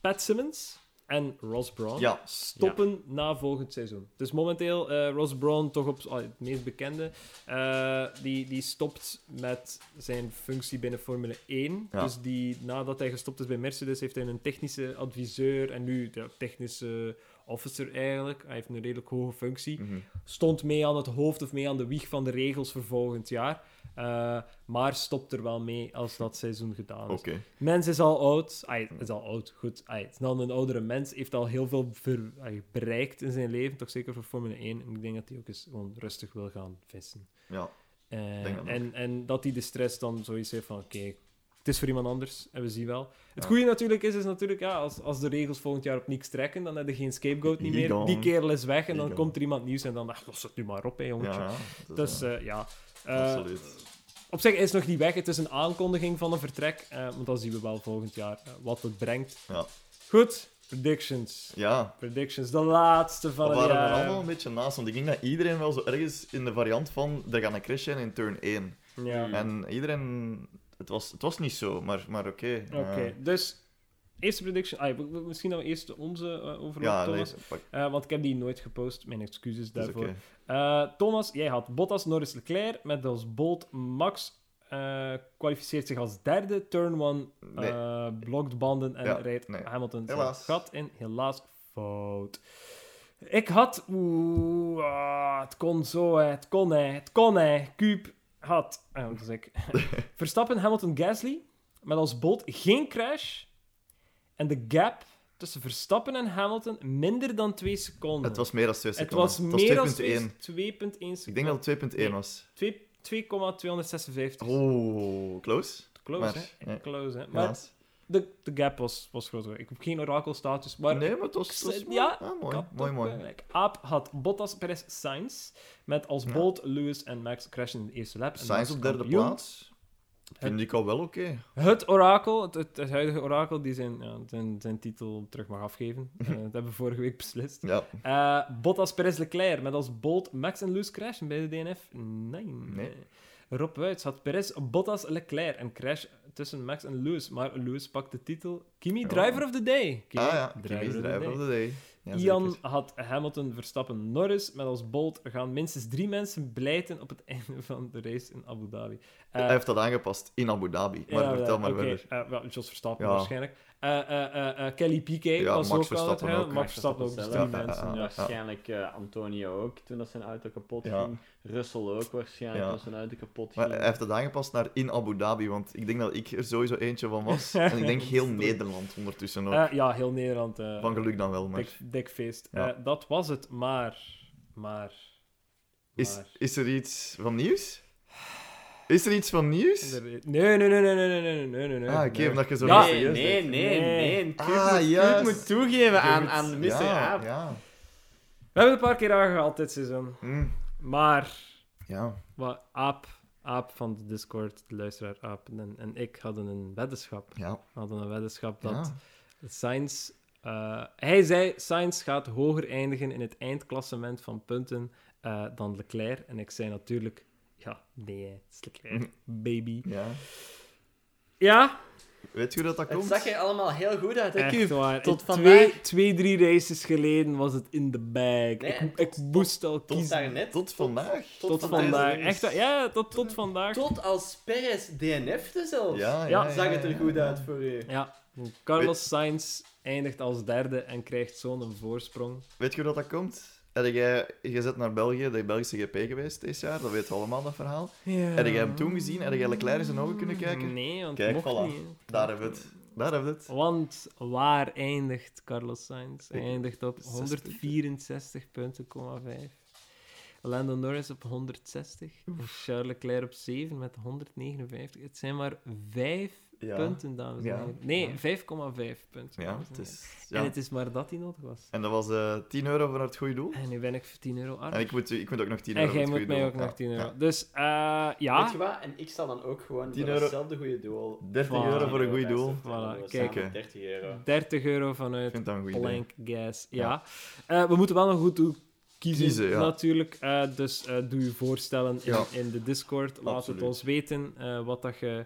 S2: Pat Simmons en Ross Braun
S3: Ja.
S2: stoppen na volgend seizoen. Dus momenteel, eh Ross Braun, toch op het meest bekende, eh, die, die stopt met zijn functie binnen Formule 1.
S3: Ja.
S2: Dus die, nadat hij gestopt is bij Mercedes, heeft hij een technische adviseur en nu de technische officer eigenlijk. Hij heeft een redelijk hoge functie.
S3: Mhm.
S2: Stond mee aan het hoofd of mee aan de wieg van de regels voor volgend jaar. Eh, maar stopt er wel mee als dat seizoen gedaan is. Mens is al oud. Is al oud, goed. Het is dan een oudere mens. Heeft al heel veel ver- bereikt in zijn leven. Toch zeker voor Formule 1. En ik denk dat hij ook eens gewoon rustig wil gaan vissen.
S3: Ja. Dat
S2: en, en dat hij de stress dan zoiets heeft van... Oké, het is voor iemand anders. En we zien wel. Het
S3: Ja.
S2: goede natuurlijk is, is natuurlijk... Ja, als, als de regels volgend jaar op niks trekken, dan heb je geen scapegoat niet meer. Die kerel is weg. En dan komt er iemand nieuws. En dan... Ach, los het nu maar op, hè, jongetje.
S3: ja.
S2: Dus
S3: eh,
S2: ja... Eh,
S3: absoluut.
S2: op zich is het nog niet weg. Het is een aankondiging van een vertrek. eh, want dan zien we wel volgend jaar eh, wat het brengt.
S3: Ja.
S2: Goed, predictions.
S3: Ja.
S2: Predictions, de laatste van
S3: We
S2: het
S3: waren er
S2: jaar.
S3: allemaal een beetje naast, want ik denk dat iedereen wel zo ergens in de variant van er gaan een crash zijn in turn 1.
S2: Ja.
S4: Mm.
S3: En iedereen... Het was, het was niet zo, maar, maar oké.
S2: Oké, dus eerste prediction. Ah, we- we- misschien dat we eerst onze uh, overlopen,
S3: ja,
S2: Thomas.
S3: lees. Pak,
S2: Eh, want ik heb die nooit gepost. Mijn excuses daarvoor. Eh, Thomas, jij had Bottas, Norris, Leclerc. Met als Bolt Max eh, kwalificeert zich als derde. Turn 1
S3: Nee.
S2: eh, blokt banden en
S3: Ja,
S2: rijdt
S3: nee.
S2: Hamilton zijn gat in. Helaas fout. Ik had... Oeh, ah, het kon zo, hè. het kon, hè. het kon. Hè. Cube had... Ah, ik? [LAUGHS] Verstappen, Hamilton, Gasly. Met als Bolt geen crash. En de gap tussen Verstappen en Hamilton minder dan 2 seconden.
S3: Het was meer dan 2
S2: Het
S3: seconden.
S2: was
S3: Het
S2: meer dan
S3: 2.1.
S2: 2,1 seconden.
S3: Ik denk dat het 2.1
S2: Nee.
S3: was.
S2: 2 2,256.
S3: Oh, close.
S2: Close,
S3: maar,
S2: hè? Close, hè? Maar de, de gap was, was groter. Ik heb geen orakelstatus, maar
S3: nee, maar het was, het was
S2: Ja,
S3: mooi. Ah, mooi,
S2: had
S3: mooi, mooi.
S2: gelijk. Aap had Bottas, Perez, Sainz. Met als
S3: Ja.
S2: Bolt, Lewis en Max crashen in de eerste lap.
S3: Sainz op derde plaats. Vind ik al wel oké.
S2: Het orakel, het, het, het huidige orakel, die zijn, ja, zijn, zijn titel terug mag afgeven. [LAUGHS] Eh, dat hebben we vorige week beslist.
S3: Ja.
S2: Eh, Bottas, Perez, Leclerc. Met als Bolt, Max en Lewis crashen bij de DNF? Nee.
S3: Nee.
S2: Rob Wuits had Perez, Bottas, Leclerc en crash tussen Max en Lewis. Maar Lewis pakt de titel Kimi,
S3: Ja.
S2: Driver of the Day. Kimi,
S3: ah ja, Kimi's driver of the day. Ja,
S2: Ian had Hamilton, Verstappen, Norris. Met als Bolt gaan minstens drie mensen blijten op het [LAUGHS] einde van de race in Abu Dhabi. Eh,
S3: Hij heeft dat aangepast in Abu Dhabi. Maar vertel
S2: ja,
S3: maar
S2: oké.
S3: verder.
S2: Eh, wel, Jos Verstappen waarschijnlijk. Eh, eh, eh, Kelly Piquet
S3: Ja,
S2: was
S3: Max
S2: ook wel
S3: Verstappen ook.
S2: Max
S4: Max
S2: Verstappen ook, dus drie
S3: zelf.
S2: mensen.
S4: Waarschijnlijk eh, Antonio ook, toen dat zijn auto kapot
S3: Ja.
S4: ging. Russell ook waarschijnlijk,
S3: Ja.
S4: toen zijn auto kapot
S3: Maar
S4: ging.
S3: hij heeft het aangepast naar in Abu Dhabi, want ik denk dat ik er sowieso eentje van was. [LAUGHS] En ik denk heel Nederland ondertussen ook.
S2: Eh, ja, heel Nederland. eh,
S3: Van geluk dan wel, maar...
S2: dik, dik feest.
S3: Ja.
S2: Eh, dat was het, maar... Maar...
S3: Is,
S2: maar-
S3: is er iets van nieuws? Is er iets van nieuws?
S2: Nee, nee, nee, nee, nee, nee, nee, nee, nee, nee.
S3: Ah, oké,
S2: nee.
S3: omdat je zo
S2: Ja,
S4: nee, nee,
S3: bent.
S4: nee,
S2: Nee.
S4: nee. Kurt
S3: Ah,
S4: moet,
S3: juist.
S4: moet toegeven aan, aan Mr.
S3: Ja,
S4: Aap.
S3: ja.
S2: We hebben het een paar keer aangehaald dit seizoen.
S3: Mm,
S2: Maar...
S3: ja.
S2: Wat, Aap, Aap van de Discord, de luisteraar Aap en, en ik hadden een weddenschap.
S3: Ja.
S2: We hadden een weddenschap dat
S3: ja.
S2: Sainz... eh, hij zei, Sainz gaat hoger eindigen in het eindklassement van punten eh, dan Leclerc. En ik zei natuurlijk... Ja, nee, het is Leclerc, baby.
S3: ja.
S2: Ja,
S3: Weet je hoe dat, dat
S4: Het
S3: komt?
S4: zag er allemaal heel goed uit, hè,
S2: echt waar.
S4: tot
S2: Ik-
S4: vandaag-
S2: Twee, twee, drie races geleden was het in de bag.
S4: Nee,
S2: ik, ik moest al
S4: Tot
S2: kiezen.
S4: daarnet.
S3: Tot vandaag.
S2: Tot,
S4: vandaag.
S2: vandaag.
S3: Deze
S2: Echt, ja, tot, tot vandaag.
S4: Tot als Perez DNF'te zelfs.
S3: Ja, ja,
S2: Ja,
S3: ja,
S4: Zag het er goed
S3: ja.
S4: uit voor u.
S2: Ja, Carlos Sainz eindigt als derde en krijgt zo'n voorsprong.
S3: Weet je hoe dat, dat komt? Heb jij, je zit naar België, de Belgische GP geweest dit jaar, dat weten we allemaal, dat verhaal.
S2: Ja.
S3: Heb jij hem toen gezien? Heb jij Leclerc in zijn ogen kunnen kijken?
S2: Nee, want
S3: Kijk,
S2: mocht
S3: voilà.
S2: niet.
S3: Daar hebben we het. Daar hebben we het.
S2: Want waar eindigt Carlos Sainz? Hij eindigt op
S3: 60.
S2: 164 punten, 5. Lando Norris op 160. En Charles Leclerc op 7 met 159. Het zijn maar 5
S3: Ja.
S2: punten, dames en
S3: Ja.
S2: heren. Nee,
S3: Ja.
S2: 5,5 punten.
S3: Ja,
S2: en
S3: het is...
S2: En
S3: Ja.
S2: het is maar dat hij nodig was.
S3: En dat was eh 10 euro voor het goede doel.
S2: En nu ben ik voor 10 euro arm.
S3: En ik moet, ik moet ook nog 10
S2: En
S3: euro
S2: jij
S3: voor
S2: moet mij ook
S3: doel.
S2: nog 10
S3: Ja,
S2: euro.
S3: ja.
S2: Dus eh, ja.
S4: Weet je wat? En ik zal dan ook gewoon
S3: 10
S4: voor
S3: euro.
S4: hetzelfde goede doel...
S3: 30
S2: Voilà.
S3: euro voor een
S4: 10
S3: goed doel.
S2: Voilà, kijk.
S4: samen 30 euro.
S2: 30 euro vanuit
S3: vind dat een goed idee.
S2: Blank Gas. Ja. Eh, we moeten wel nog goed toe kiezen,
S3: Kiezen, ja.
S2: natuurlijk. Eh, dus eh, doe je voorstellen in,
S3: Ja.
S2: in de Discord. Laat
S3: Absoluut.
S2: het ons weten eh, wat dat je...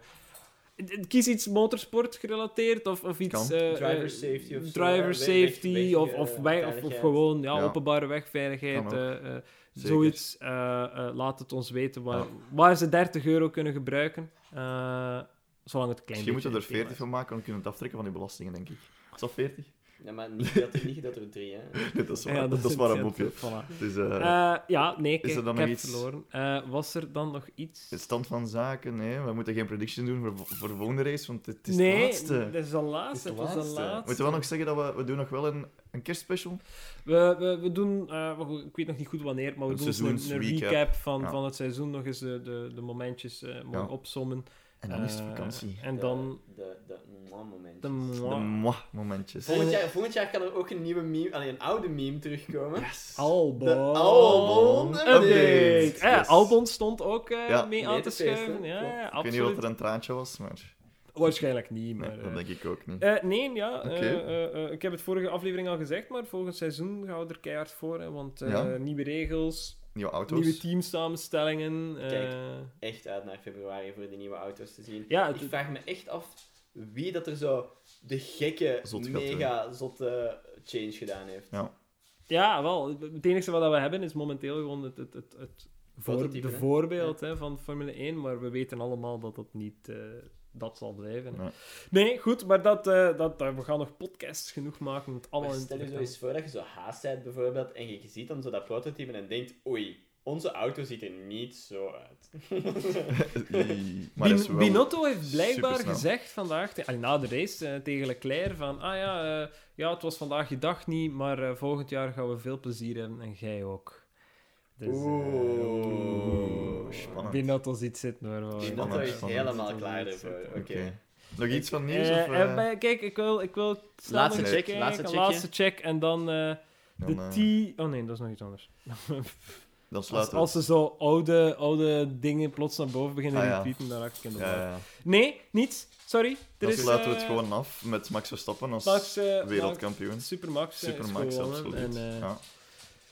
S2: Kies iets motorsport gerelateerd of, of iets... Eh, eh,
S4: Driver safety of
S2: driver safety
S4: weg- weg,
S2: of,
S4: eh,
S2: of, of, of gewoon ja,
S3: Ja.
S2: openbare wegveiligheid. Eh, eh, zoiets. eh, eh, laat het ons weten waar,
S3: Ja.
S2: waar ze 30 euro kunnen gebruiken. eh, zolang het klein
S3: Misschien moeten we er
S2: beetje
S3: 40 van maken, dan kunnen we het aftrekken van die belastingen, denk ik. Is dat 40?
S4: Ja, maar niet dat, niet dat er drie, hè. [LAUGHS]
S3: Nee, dat is waar,
S2: Ja,
S3: dat, is maar een mopje.
S2: voilà.
S3: Dus, eh,
S2: Eh, ja, nee, kijk,
S3: er dan
S2: ik
S3: nog
S2: heb
S3: iets?
S2: verloren. Eh, was er dan nog iets?
S3: de stand van zaken, nee, we moeten geen prediction doen voor, voor de volgende race, want het is de
S2: nee,
S3: laatste.
S2: dat is de laatste.
S3: Het is
S2: was de
S3: laatste.
S2: laatste.
S3: Moeten we wel nog zeggen dat we, we doen nog wel een, een kerstspecial?
S2: We, we, we doen, eh, wacht, ik weet nog niet goed wanneer, maar we
S3: Een
S2: doen een, recap van,
S3: Ja.
S2: van het seizoen. Nog eens de, de, de momentjes eh opsommen.
S3: En dan is het
S2: Eh,
S3: vakantie.
S2: En
S4: De-
S2: dan
S4: De, de, moment.
S2: de
S3: De
S2: moi.
S3: moi-momentjes.
S4: Volgend jaar, volgend jaar kan er ook een nieuwe meme, alleen een oude meme terugkomen.
S3: Yes.
S2: Albon.
S4: De Albon
S2: update.
S3: update.
S2: Eh. Albon stond ook eh,
S3: Ja.
S2: mee
S4: Mee
S2: aan
S4: te
S2: te schuiven. Ja, ja,
S3: Ik weet niet wat er een traantje was, maar
S2: Waarschijnlijk niet,
S3: nee,
S2: maar...
S3: dat denk ik ook niet.
S2: Eh, nee, ja.
S3: Oké.
S2: eh, ik heb het vorige aflevering al gezegd, maar volgend seizoen gaan we er keihard voor. Hè, want eh,
S3: Ja.
S2: nieuwe regels,
S3: Nieuwe auto's.
S2: nieuwe teamsamenstellingen. eh,
S4: Kijk. Echt uit naar februari voor die nieuwe auto's te zien.
S2: ja,
S4: Ik vraag me echt af wie dat er zo de gekke,
S3: Zot
S4: mega zotte change gedaan heeft.
S3: Ja.
S2: ja, wel. Het enige wat we hebben is momenteel gewoon het, het, het, het voor, de voorbeeld hè, van Formule 1, maar we weten allemaal dat dat niet... eh, dat zal blijven.
S3: Nee.
S2: Goed, maar dat, eh, dat, we gaan nog podcasts genoeg maken om het allemaal
S4: Maar stel je zo eens voor dat je zo haast bent bijvoorbeeld en je ziet dan zo dat prototype en denkt, oei, onze auto ziet er niet zo uit. [LAUGHS]
S3: Maar is wel
S2: Binotto heeft blijkbaar
S3: supersnel.
S2: gezegd vandaag, te- na de race eh, tegen Leclerc, van ah ja, eh, ja, het was vandaag je dag niet, maar eh, volgend jaar gaan we veel plezier hebben en jij ook. Dus, eh,
S3: Oeh, spannend.
S2: Binotto ziet zitten hoor. hoor.
S4: Binotto
S3: Spannend,
S4: is
S3: spannend.
S4: helemaal klaar ervoor. Oké.
S3: Nog iets van nieuws?
S2: Eh,
S3: of,
S2: eh,
S3: eh,
S2: kijk, ik wil, ik wil snel
S4: Laatste
S2: nog
S4: check,
S2: kijken.
S4: laatste
S2: check en dan eh, de T... Oh nee, dat is nog iets anders. [LAUGHS]
S3: dan
S2: Als,
S3: sluiten we
S2: als ze zo oude, oude dingen plots naar boven beginnen
S3: Ah,
S2: te
S3: ja.
S2: repeaten, dan raak ik in de
S3: Ja,
S2: war.
S3: ja.
S2: Nee, niets. Sorry. Er
S3: Dan
S2: is,
S3: sluiten we
S2: eh,
S3: het gewoon af met Max Verstappen als
S2: Max, eh,
S3: wereldkampioen.
S2: Max- Supermax. eh, is
S3: Supermax,
S2: gewonnen.
S3: absoluut.
S2: En, eh,
S3: ja.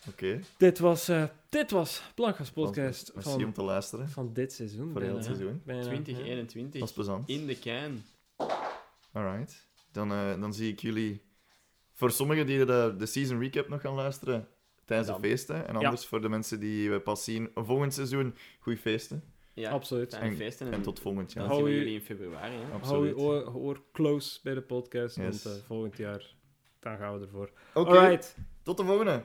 S3: Oké,
S2: dit was, eh dit was Blancas podcast van,
S3: om te luisteren
S2: van dit seizoen.
S3: voor heel
S2: bijna,
S3: het
S2: hè.
S3: seizoen.
S2: Bijna, ja.
S4: 2021.
S3: Dat is plezant.
S4: In de can.
S3: Alright. Dan, eh, dan zie ik jullie... Voor sommigen die de, de season recap nog gaan luisteren, tijdens
S4: Dan.
S3: de feesten. En
S2: Ja.
S3: anders voor de mensen die we pas zien volgend seizoen, goeie feesten.
S4: Ja,
S2: Absoluut.
S3: En-
S4: feesten.
S3: En tot volgend
S4: Dan
S3: jaar.
S2: Hou
S4: zien we
S2: je-
S4: jullie in februari. Hè.
S2: Hou je oor, oor close bij de podcast,
S3: Yes.
S2: want eh, volgend jaar dan gaan we ervoor.
S3: Oké,
S2: Alright.
S3: tot de volgende.